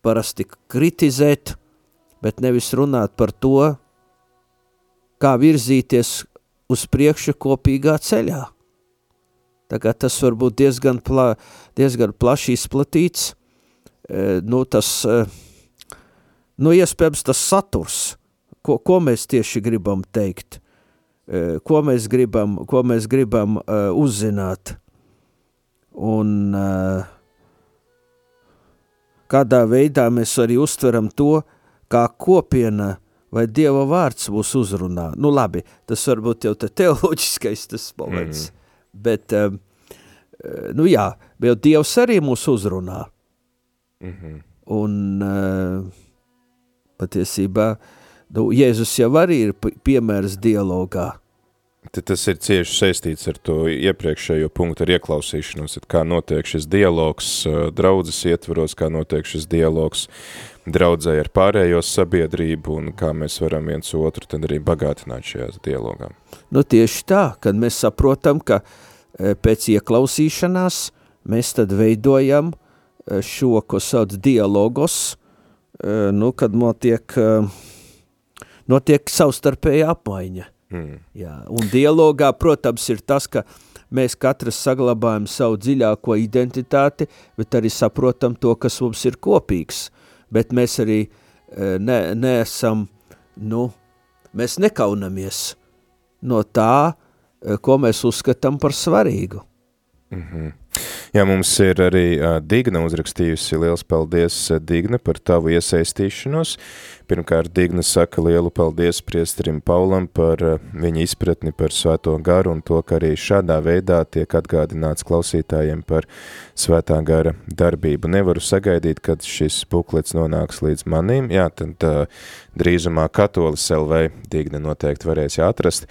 parasti kritizēt, bet nevis runāt par to, kā virzīties uz priekšu kopīgā ceļā. Tagad tas var būt diezgan, pla, diezgan plaši izplatīts, e, nu tas, e, nu iespējams tas saturs, ko, ko mēs tieši gribam teikt, e, ko mēs gribam, ko mēs gribam e, uzzināt. Un uh, kādā veidā mēs arī uztveram to, kā kopiena vai Dieva vārds mūs uzrunā. Nu labi, tas varbūt jau te teoloģiskais tas moments, mm. bet, um, nu jā, bet Dievs arī mūs uzrunā. Mm -hmm. Un uh, patiesībā, nu, Jēzus jau arī ir piemērs dialogā. Tas ir cieši saistīts ar to iepriekšējo punktu ar ieklausīšanos, kā notiek šis dialogs draudzes ietvaros, kā notiek šis dialogs draudzē ar pārējo sabiedrību un kā mēs varam viens otru tad arī bagātināt šajās dialogā. Nu tieši tā, kad mēs saprotam, ka pēc ieklausīšanās mēs tad veidojam šo, ko sauc dialogos, nu, kad notiek, notiek savstarpēja apmaiņa Mm. Jā, un dialogā, protams, ir tas, ka mēs katrs saglabājam savu dziļāko identitāti, bet arī saprotam to, kas mums ir kopīgs. Bet mēs arī e, ne, neesam, nu, mēs nekaunamies no tā, e, ko mēs uzskatām par svarīgu. Mm -hmm. Jā, mums ir arī uh, Digna uzrakstījusi, liels paldies, Digna, par tavu iesaistīšanos. Pirmkārt, Digna saka lielu paldies priesterim Paulam par uh, viņa izpratni par svēto garu un to, ka arī šādā veidā tiek atgādināts klausītājiem par svētā gara darbību. Nevaru sagaidīt, kad šis buklets nonāks līdz manim. Jā, tad uh, drīzumā katolis LV Digna noteikti varēs atrast.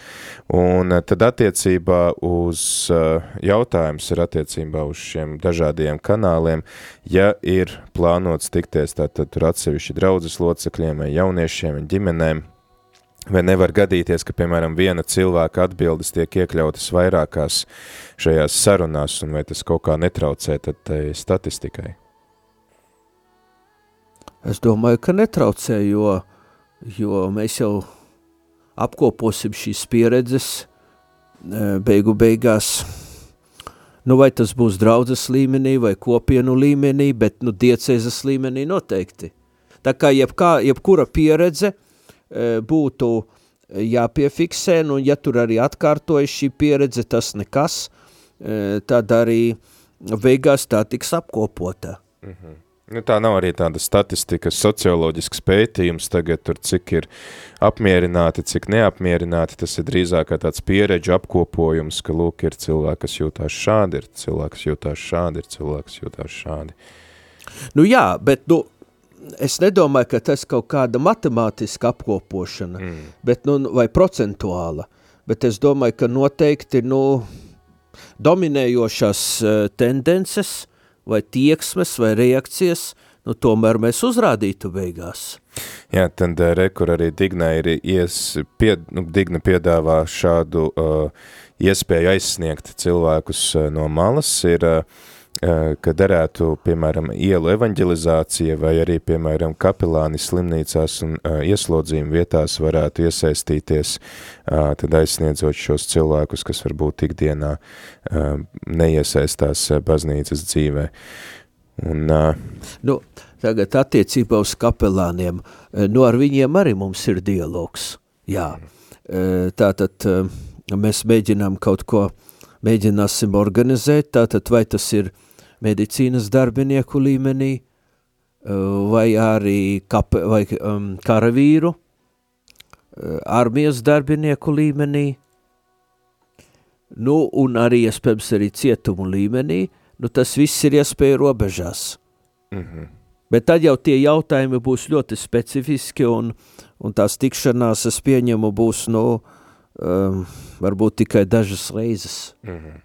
Un uh, tad attiecībā uz uh, jautājums ir attiecībā uz šiem dažādiem kanāliem, ja ir plānots tikties tātad tur atsevišķi draudzes locekļiem vai jauniešiem un ģimenēm, vai nevar gadīties, ka, piemēram, viena cilvēka atbildes tiek iekļautas vairākās šajās sarunās, un vai tas kaut kā netraucē tad tai statistikai? Es domāju, ka netraucē, jo, jo mēs jau apkoposim šīs pieredzes, uh, beigu beigās, nu vai tas būs draudzes līmenī vai kopienu līmenī, bet nu diecēzes līmenī noteikti. Tā kā jebkā, jebkura pieredze uh, būtu jāpiefiksē, nu ja tur arī atkārtojas šī pieredze, tas nekas, uh, tad arī beigās tā tiks apkopota. Mm -hmm. Nu, tā nav arī tāda statistika, socioloģisks pētījums tagad tur, cik ir apmierināti, cik neapmierināti, tas ir drīzāk kā tāds pieredžu apkopojums, ka, lūk, ir cilvēki, kas jūtās šādi, ir cilvēki, kas jūtās šādi, ir cilvēki, kas jūtās šādi. Nu jā, bet, nu, es nedomāju, ka tas kaut kāda matemātiska apkopošana, mm. bet, nu, vai procentuāla, bet es domāju, ka noteikti, nu, dominējošās uh, tendences – vai tieksmes vai reakcijas, nu tomēr mēs uzrādītu beigās. Jā, tad eh, rekur arī Digna ir ies, pied, nu, Digna piedāvā šādu uh, iespēju aizsniegt cilvēkus uh, no malas, ir uh, ka derētu, piemēram, ielu evanģelizācija vai arī, piemēram, kapelāni slimnīcās un uh, ieslodzījuma vietās varētu iesaistīties, uh, tad aizsniedzot šos cilvēkus, kas varbūt ikdienā neiesaistās baznīcas dzīvē. Un, nu, tagad attiecībā uz kapelāniem, nu ar viņiem arī mums ir dialogs, jā. Tātad mēs mēģinām kaut ko, mēģināsim organizēt, tātad vai tas ir uh, medicīnas darbinieku līmenī, uh, vai arī kap, vai, um, karavīru, uh, armijas darbinieku līmenī, nu, un arī, iespējams, arī cietumu līmenī, nu, tas viss ir iespēja robežās. Mm -hmm. Bet tad jau tie jautājumi būs ļoti specifiski, un, un tās tikšanās, es pieņemu, būs, nu, um, varbūt tikai dažas reizes. Mm -hmm.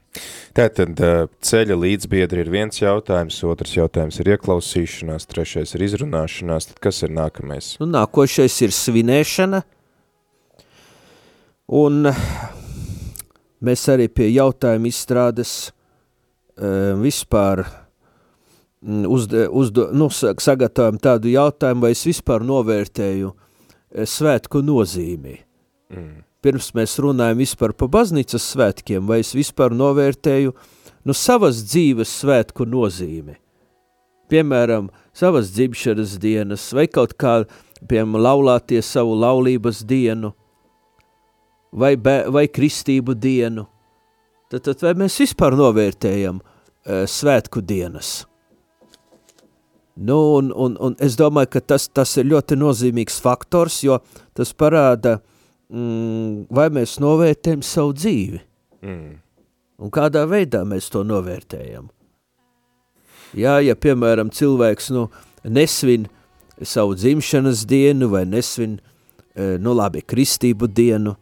Tātad ceļa līdzbiedri ir viens jautājums, otrs jautājums ir ieklausīšanās, trešais ir izrunāšanās, tad kas ir nākamais? Nu, nākošais ir svinēšana, un mēs arī pie jautājuma izstrādes vispār uzd, uzd, nu, sagatavojam tādu jautājumu, vai es vispār novērtēju svētku nozīmi. Mm pirms mēs runājam vispār pa baznīcas svētkiem, vai es vispār novērtēju nu, savas dzīves svētku nozīmi. Piemēram, savas dzimšanas dienas, vai kaut kā, piemēram, laulāties savu laulības dienu, vai, bē, vai kristību dienu. Tad, tad vai mēs vispār novērtējam uh, svētku dienas? Nu, un, un, un es domāju, ka tas, tas ir ļoti nozīmīgs faktors, jo tas parāda, uh, mm, vai mēs novērtējam savu dzīvi? Mm. Un kādā veidā mēs to novērtējam? Jā, ja, piemēram, cilvēks nu, nesvin savu dzimšanas dienu vai nesvin, e, nu labi, kristību dienu,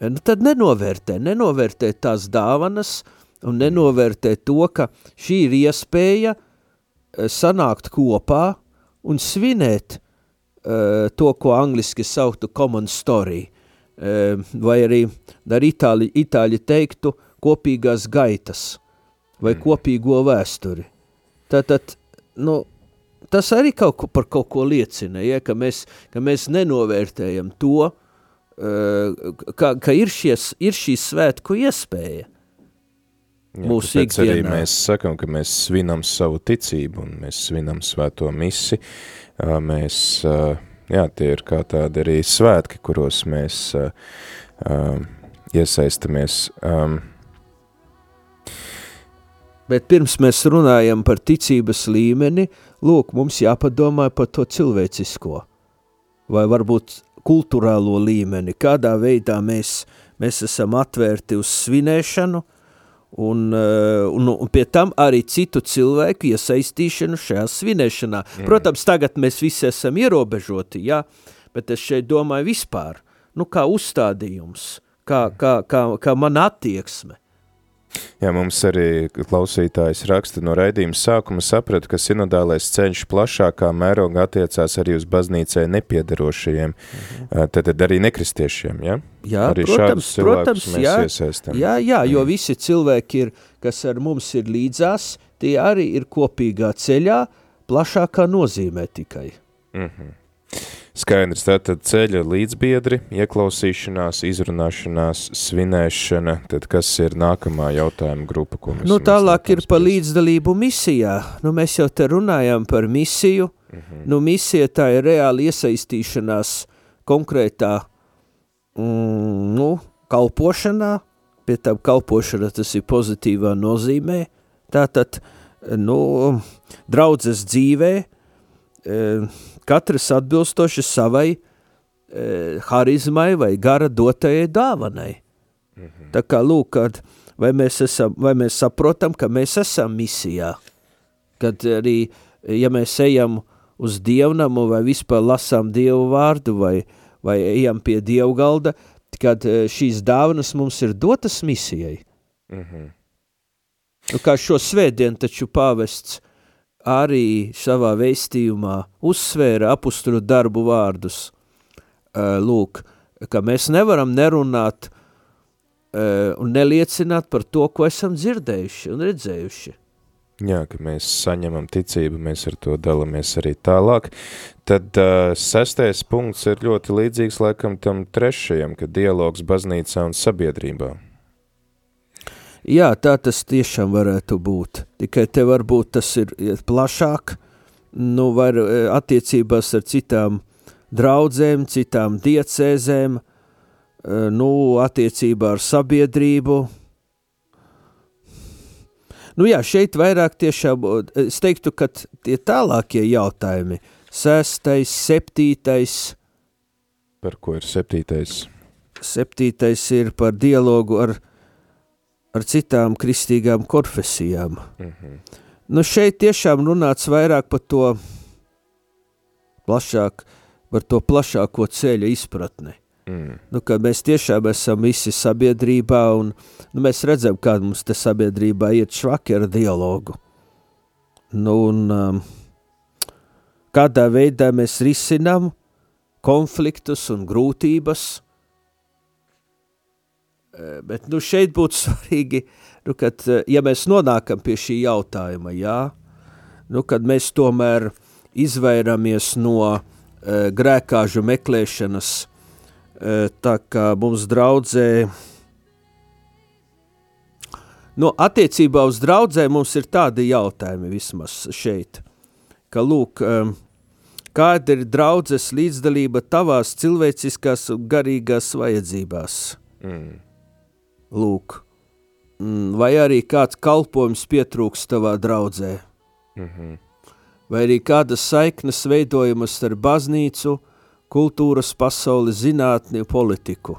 e, nu tad nenovērtē, nenovērtē tās dāvanas un nenovērtē to, ka šī ir iespēja e, sanākt kopā un svinēt uh, to, ko angliski sauktu common story. Ehm, vai arī ar itāļi, itāļi teiktu kopīgās gaitas vai mm. kopīgo vēsturi. Tātad, nu, tas arī kaut ko par kaut ko liecina, ja, ka, mēs, ka mēs nenovērtējam to, uh, ka, ka ir, šies, ir šī svētku iespēja. Jā, mūsu ikdienā. Arī mēs sakam, ka mēs svinam savu ticību un mēs svinam svēto misi, mēs uh, jā, tie ir kā tādi arī svētki, kuros mēs uh, uh, iesaistamies. Um, Bet pirms mēs runājam par ticības līmeni, lūk, mums jāpadomā par to cilvēcisko, vai varbūt kulturālo līmeni, kādā veidā mēs, mēs esam atvērti uz svinēšanu, Un, eh, un, un pie tam arī citu cilvēku iesaistīšanu šajā svinēšanā. Mm. Protams, tagad mēs visi esam ierobežoti, jā, bet es šeit domāju vispār, nu kā uzstādījums, kā, kā, kā, kā mana attieksme. Jā, mums arī klausītājs raksta no raidījuma sākuma sapratu, ka sinodālais ceļš plašākā mērogā attiecās arī uz baznīcai nepiedarošajiem, mhm. tad, tad arī nekristiešiem, ja? Jā, arī protams, protams, mēs jā, iesaistam. jā, jā, jo mm. visi cilvēki, ir, kas ar mums ir līdzās, tie arī ir kopīgā ceļā, plašākā nozīmē tikai. -hmm. Skaidrs, tātad ceļa līdzbiedri, ieklausīšanās, izrunāšanās, svinēšana, tad kas ir nākamā jautājuma grupa, ko mēs Nu, tālāk ir par līdzdalību misijā. Nu, mēs jau te runājam par misiju. Mhm. Nu, misija tā ir reāli iesaistīšanās konkrētā mm, nu, kalpošanā. Pie tam kalpošana tas ir pozitīvā nozīmē. Tātad, nu, draudzes dzīvē, e, katrs atbilstoši savai e, harizmai vai gara dotajai dāvanai. Tā kā lūk, kad vai mēs, esam, vai mēs saprotam, ka mēs esam misijā, kad arī, ja mēs ejam uz dievnamu vai vispār lasām dievu vārdu vai, vai ejam pie dievu galda, kad eh, šīs dāvanas mums ir dotas misijai. Mhm. Nu, kā šo svētdienu taču pāvests arī savā veistījumā uzsvēra apusturu darbu vārdus. Lūk, ka mēs nevaram nerunāt un neliecināt par to, ko esam dzirdējuši un redzējuši. Jā, ka mēs saņemam ticību, mēs ar to dalamies arī tālāk. Tad uh, sestais punkts ir ļoti līdzīgs laikam tam trešajam, ka dialogs baznīcā un sabiedrībā. Jā, tā tas tiešām varētu būt. Tikai te varbūt tas ir plašāk, nu var eh, attiecībās ar citām draudzēm, citām diecēzēm, eh, nu attiecībā ar sabiedrību. Nu jā, šeit vairāk tiešām, es teiktu, ka tie tālākie jautājumi, sestais, septītais, Par ko ir septītais? septītais ir par dialogu ar, ar citām kristīgām konfesijām. Mhm. Nu, šeit tiešām runāts vairāk par to plašāk, par to plašāko ceļa izpratni. Mm. Nu, mēs tiešām esam visi sabiedrībā, un nu, mēs redzam, kā mums te sabiedrībā iet švaki ar dialogu. Nu, un, um, kādā veidā mēs risinām konfliktus un grūtības. Eh, Bet nu, šeit būtu svarīgi, nu, kad, eh, ja mēs nonākam pie šī jautājuma, jā, nu, kad mēs tomēr izvairamies no uh, grēkāžu meklēšanas, uh, tā kā mums draudzē, nu, attiecībā uz draudzē mums ir tādi jautājumi vismaz šeit, ka, lūk, um, kāda ir draudzes līdzdalība tavās cilvēciskās un garīgās vajadzībās? Mm. Lūk, Mm, vai arī kāds kalpojums pietrūks tavā draudzē, Mhm. vai arī kādas saiknes veidojamas ar baznīcu, kultūras pasauli, zinātni, politiku.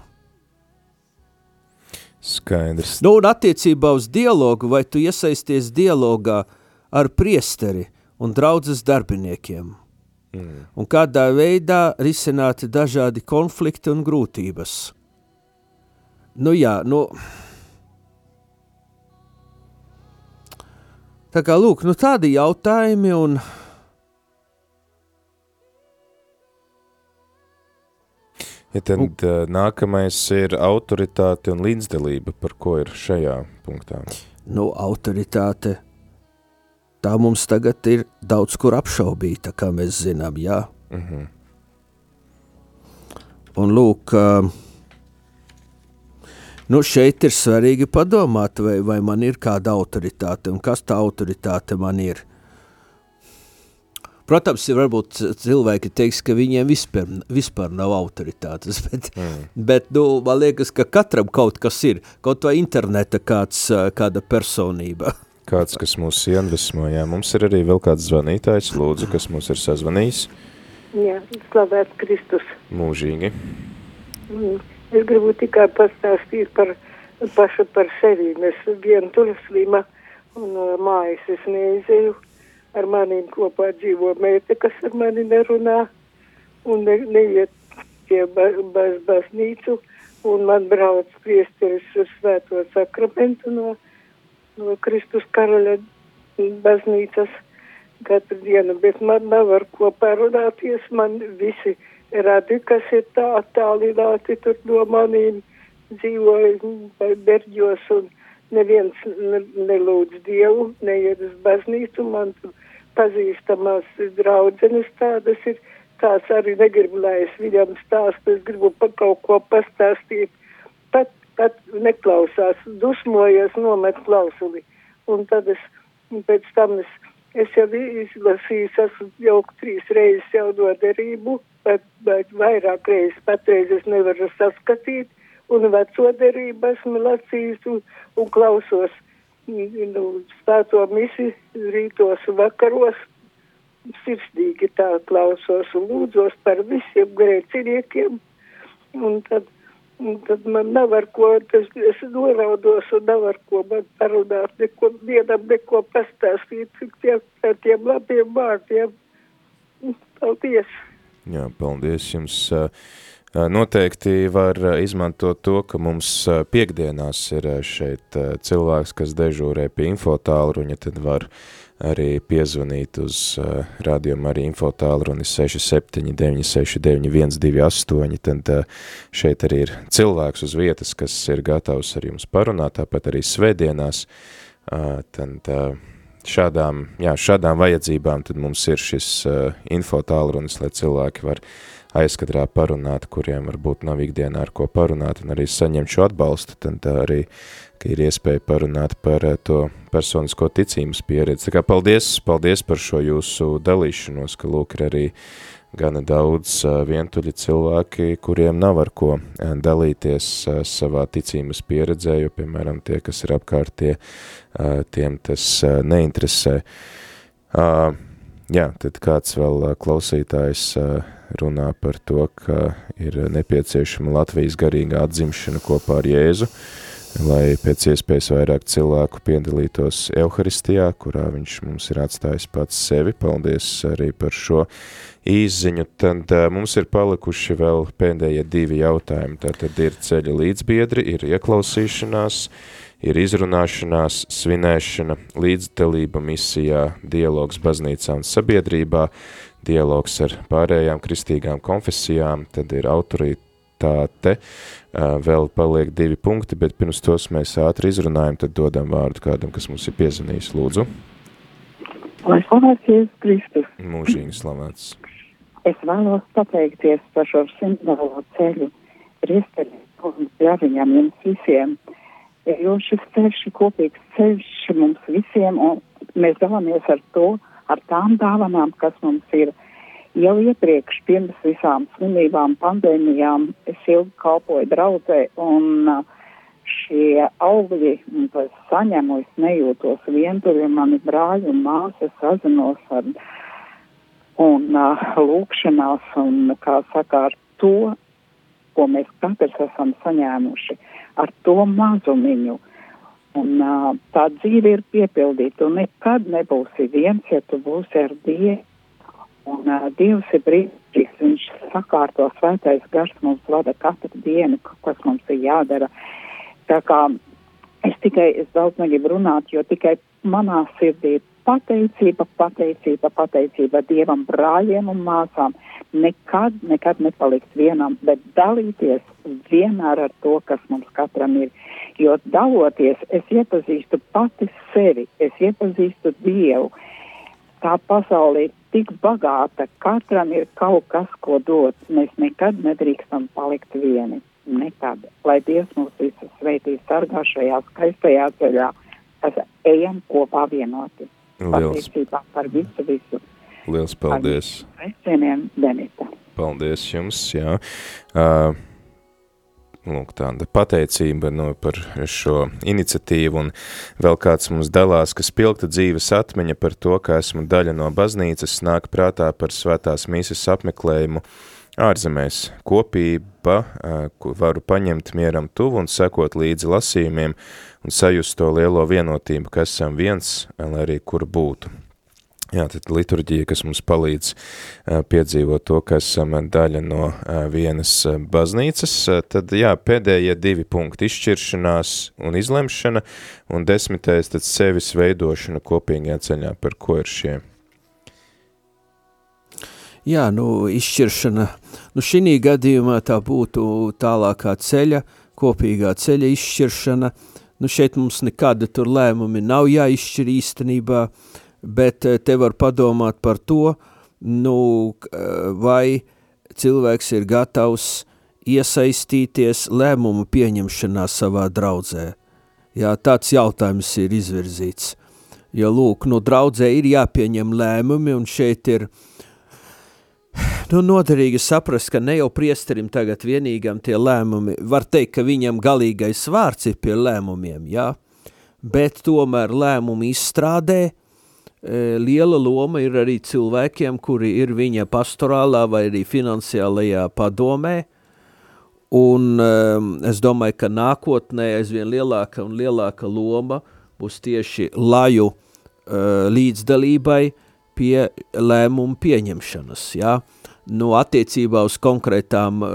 Skaidrs. Nu, un attiecībā uz dialogu, vai tu iesaisties dialogā ar priesteri un draudzes darbiniekiem, Mm. un kādā veidā risināti dažādi konflikti un grūtības. Nu jā, nu... Tā kā, lūk, nu tādi jautājumi un... Ja tad uh, nākamais ir autoritāte un līdzdalība, par ko ir šajā punktā. nu, autoritāte. Tā mums tagad ir daudz kur apšaubīta, kā mēs zinām, jā. Mhm. Un lūk, ā, nu šeit ir svarīgi padomāt, vai, vai man ir kāda autoritāte un kas tā autoritāte man ir. Protams, ir varbūt cilvēki teiks, ka viņiem vispār, vispār nav autoritātes, bet, Mm. bet nu, man liekas, ka katram kaut kas ir, kaut vai interneta kāds, kāda personība. Kāds, kas mūs iedvesmo, jā, mums ir arī vēl kāds zvanītājs, lūdzu, kas mūs ir sazvanījis Jā, slavēts Kristus. mūžīgi. Mm. Es gribu tikai pastāstīt par pašu par sevi. Es vienu tur slima un uh, mājas es neizēju. Ar manīm kopā dzīvo meita, kas ar mani nerunā un ne, neiet pie ba, baz, baznīcu. Un man brauc priesteris uz svēto sakramentu no, no Kristus karaļa baznīcas katru dienu, bet man nav ar ko parunāties. Man visi radi, kas ir tā attālināti tur no manīm, dzīvoja berģos un neviens ne- nelūdz Dievu, neiet uz baznīcu. Man tur pazīstamās draudzenes tādas ir tās arī negribu, lai es viņam stāstu, es gribu par kaut ko pastāstīt. Pat, pat neklausās, dusmojas, nomet klausuli. Un tad es, pēc tam es, es jau izlasīju, esmu jau trīs reizes jau noderību, bet, bet vairāk reizes patreiz es nevaru saskatīt, un veco derību esmu lasījis un, un klausos nu, stāto misi rītos un vakaros, sirsnīgi tā klausos un lūdzos par visiem grēciniekiem, un tad, un tad man nav ar ko, tas, es noraudos un nav ar ko man parunāt, neko, vienam neko pastāstīt, cik tiem, tiem labiem vārdiem. Paldies! Jā, paldies jums! Uh, Noteikti var izmantot to, ka mums piekdienās ir šeit cilvēks, kas dežūrē pie infotālruņa, tad var arī piezvanīt uz radiumu arī infotālruni 679699128, tad šeit arī ir cilvēks uz vietas, kas ir gatavs ar jums parunāt, tāpat arī svētdienās, tad šādām, jā, šādām vajadzībām tad mums ir šis infotālrunis, lai cilvēki var aizkadrā parunāt, kuriem varbūt nav ikdienā ar ko parunāt un arī saņemt šo atbalstu, tad arī, ka ir iespēja parunāt par eh, to personisko ticības pieredzi. Tā kā paldies, paldies par šo jūsu dalīšanos, ka lūk ir arī gana daudz eh, vientuļi cilvēki, kuriem nav ar ko eh, dalīties savā ticības pieredzē, jo, piemēram, tie, kas ir apkārtie, tiem tas neinteresē. Jā, tad kāds vēl klausītājs runā par to, ka ir nepieciešama Latvijas garīga atzimšana kopā ar Jēzu, lai pēc iespējas vairāk cilvēku piedalītos Euharistijā, kurā viņš mums ir atstājis pats sevi. Paldies arī par šo īziņu. Tad uh, mums ir palikuši vēl pēdējie divi jautājumi. Tātad ir ceļa līdzbiedri, ir ieklausīšanās, ir izrunāšanās, svinēšana, līdzdalība misijā, dialogs baznīcā un sabiedrībā, dialogs ar pārējām kristīgām konfesijām, tad ir autoritāte, vēl paliek divi punkti, bet pirms tos mēs ātri izrunājam, tad dodam vārdu kādam, kas mums ir piezvanījis. Lūdzu. Lai slavēts Jēzus Kristus. Mūžīgi slavēts. Es vēlos pateikties par šo simtdalo ceļu priesteri un ļaviņam jums visiem, jo šis ceļš ir kopīgs ceļš mums visiem, un mēs dalāmies ar to, ar tām dāvanām, kas mums ir. Jau iepriekš, pirms visām slimībām, pandēmijām, es ilgi kalpoju draudzē, un uh, šie augļi, ko es saņemu, es nejūtos vientuļi, mani brāļi un māsas sazinos ar un uh, lūkšanās, un, kā saka, ar to, ko mēs katrs esam saņēmuši, ar to mazumiņu, Un uh, tā dzīve ir piepildīta, un nekad nebūsi viens, ja tu būsi ar Dievu. Un uh, Dievs ir brīnišķīgs, viņš sakārto svētais gars mums vada katru dienu, kas mums ir jādara. Tā kā es tikai, es daudz negribu runāt, jo tikai manā sirdī ir pateicība, pateicība, pateicība Dievam, brāļiem un māsām. Nekad, nekad nepalikt vienam, bet dalīties vienmēr ar to, kas mums katram ir jo daloties es iepazīstu pati sevi, es iepazīstu Dievu. Tā pasaule ir tik bagāta, katram ir kaut kas, ko dot. Mēs nekad nedrīkstam palikt vieni. Nekad. Lai Dievs mūs visus sveitīs sargā šajā skaistajā ceļā, kas ejam kopā vienoti. Liels. Pateicībā par visu, visu. Liels paldies. Sveicieniem, Denita. Paldies jums, jā. Uh, lūk, tāda pateicība no, par šo iniciatīvu, un vēl kāds mums dalās, ka spilgta dzīves atmiņa par to, ka esmu daļa no baznīcas, nāk prātā par svētās mīsas apmeklējumu ārzemēs. Kopība, ko varu paņemt mieram tuvu un sekot līdzi lasījumiem un sajust to lielo vienotību, ka esam viens, lai arī kur būtu. Jā, tad liturģija, kas mums palīdz piedzīvot to, ka esam daļa no vienas baznīcas, tad jā, pēdējie divi punkti - izšķiršanās un izlemšana, un desmitais tad sevis veidošana kopīgajā ceļā, par ko ir šie? Jā, nu, izšķiršana, nu, šī gadījumā tā būtu tālākā ceļa, kopīgā ceļa izšķiršana, nu, šeit mums nekāda tur lēmumi nav jāizšķir īstenībā, uh, bet eh, te var padomāt par to, nu, vai cilvēks ir gatavs iesaistīties lēmumu pieņemšanā savā draudzē. Jā, tāds jautājums ir izvirzīts. Jo, lūk, nu, draudzē ir jāpieņem lēmumi, un šeit ir nu, noderīgi saprast, ka ne jau priesterim tagad vienīgam tie lēmumi, var teikt, ka viņam galīgais vārds ir pie lēmumiem, jā, bet tomēr lēmumu izstrādē e, liela loma ir arī cilvēkiem, kuri ir viņa pastorālā vai arī finansiālajā padomē, un um, es domāju, ka nākotnē aizvien lielāka un lielāka loma būs tieši laju uh, līdzdalībai pie lēmumu pieņemšanas, jā, nu, attiecībā uz konkrētām, uh,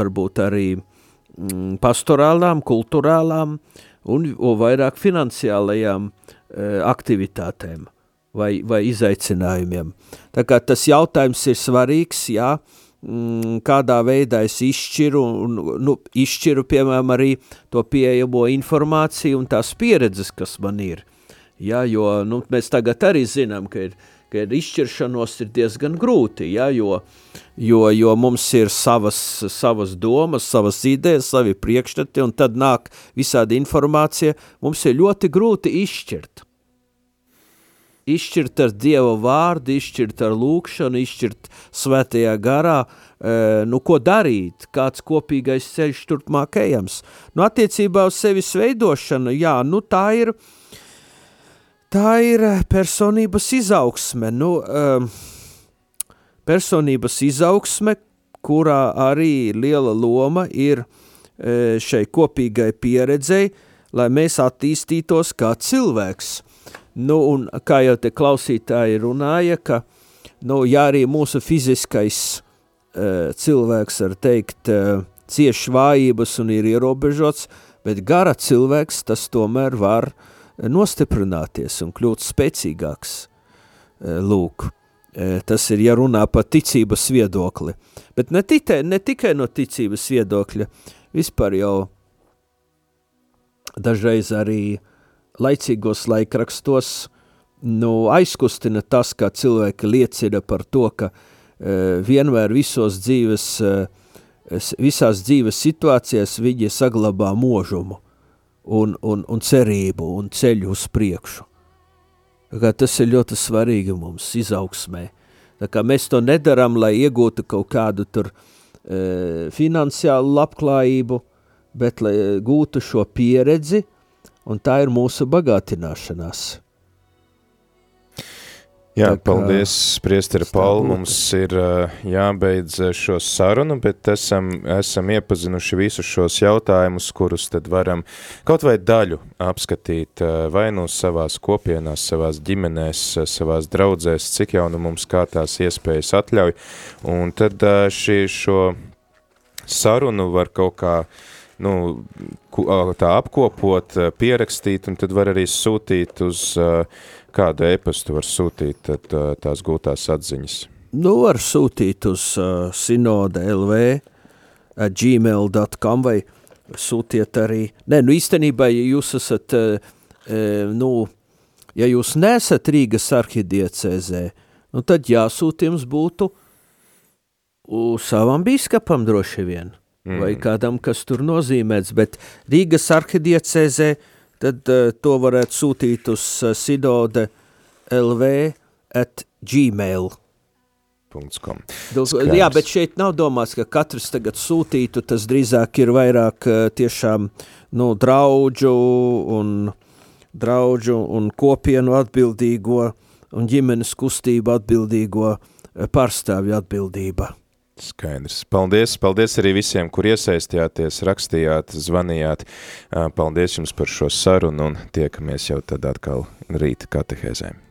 varbūt arī mm, pastorālām, kulturālām un vairāk finansiālajām uh, aktivitātēm vai, vai izaicinājumiem. Tā kā tas jautājums ir svarīgs, jā, mm, kādā veidā es izšķiru, nu, izšķiru, piemēram, arī to pieejamo informāciju un tās pieredzes, kas man ir. Ja, jo nu, mēs tagad arī zinām, ka ir, ka ir izšķiršanos ir diezgan grūti, ja, jo, jo, jo mums ir savas, savas domas, savas idejas, savi priekšstati, un tad nāk visādi informācija, mums ir ļoti grūti izšķirt izšķirt ar Dieva vārdu, izšķirt ar lūkšanu, izšķirt svētajā garā, e, nu ko darīt, kāds kopīgais ceļš turpmāk ejams. Nu attiecībā uz sevis veidošanu, jā, nu tā ir, tā ir personības izaugsme, nu e, personības izaugsme, kurā arī liela loma ir e, šai kopīgai pieredzei, lai mēs attīstītos kā cilvēks. Nu, un kā jau te klausītāji runāja, ka, nu, ja arī mūsu fiziskais uh, cilvēks, var teikt, uh, cieši vājības un ir ierobežots, bet gara cilvēks tas tomēr var nostiprināties un kļūt spēcīgāks. Uh, lūk, tas ir, ja runā par ticības viedokli. Bet ne, tikai, ne tikai no ticības viedokļa, vispār jau dažreiz arī uh, laicīgos laikrakstos nu, aizkustina tas, kā cilvēki liecina par to, ka uh, vienmēr visos dzīves, uh, visās dzīves situācijās viņi saglabā mūžumu un, un, un cerību un ceļu uz priekšu. Kā tas ir ļoti svarīgi mums izaugsmē. Tā kā mēs to nedaram, lai iegūtu kaut kādu tur e, finansiālu labklājību, bet lai gūtu šo pieredzi, un tā ir mūsu bagātināšanās. Jā, kā, paldies, priesteri Paul, mums ir jābeidz šo sarunu, bet esam, esam iepazinuši visus šos jautājumus, kurus tad varam kaut vai daļu apskatīt vai nu savās kopienās, savās ģimenēs, savās draudzēs, cik jau nu mums kā tās iespējas atļauj, un tad šī šo sarunu var kaut kā nu, tā apkopot, pierakstīt, un tad var arī sūtīt uz kādu e-pastu, var sūtīt tad, tās gūtās atziņas. Nu, var sūtīt uz uh, sinode LV gmail.com vai sūtiet arī, nē, nu īstenībā, ja jūs esat, uh, nu, ja jūs nesat Rīgas arhidiecēzē, nu tad jāsūt jums būtu savam bīskapam droši vien mm. vai kādam, kas tur nozīmēts, bet Rīgas arhidiecēzē tad uh, to varētu sūtīt uz uh, sidode lv at gmail. Skaidrs. Jā, bet šeit nav domāts, ka katrs tagad sūtītu, tas drīzāk ir vairāk uh, tiešām nu, draudžu un, draudžu un kopienu atbildīgo un ģimenes kustību atbildīgo pārstāvju atbildība. Skaidrs. Paldies, paldies arī visiem, kur iesaistījāties, rakstījāt, zvanījāt. Paldies jums par šo sarunu un tiekamies jau tad atkal rīta katehēzēm.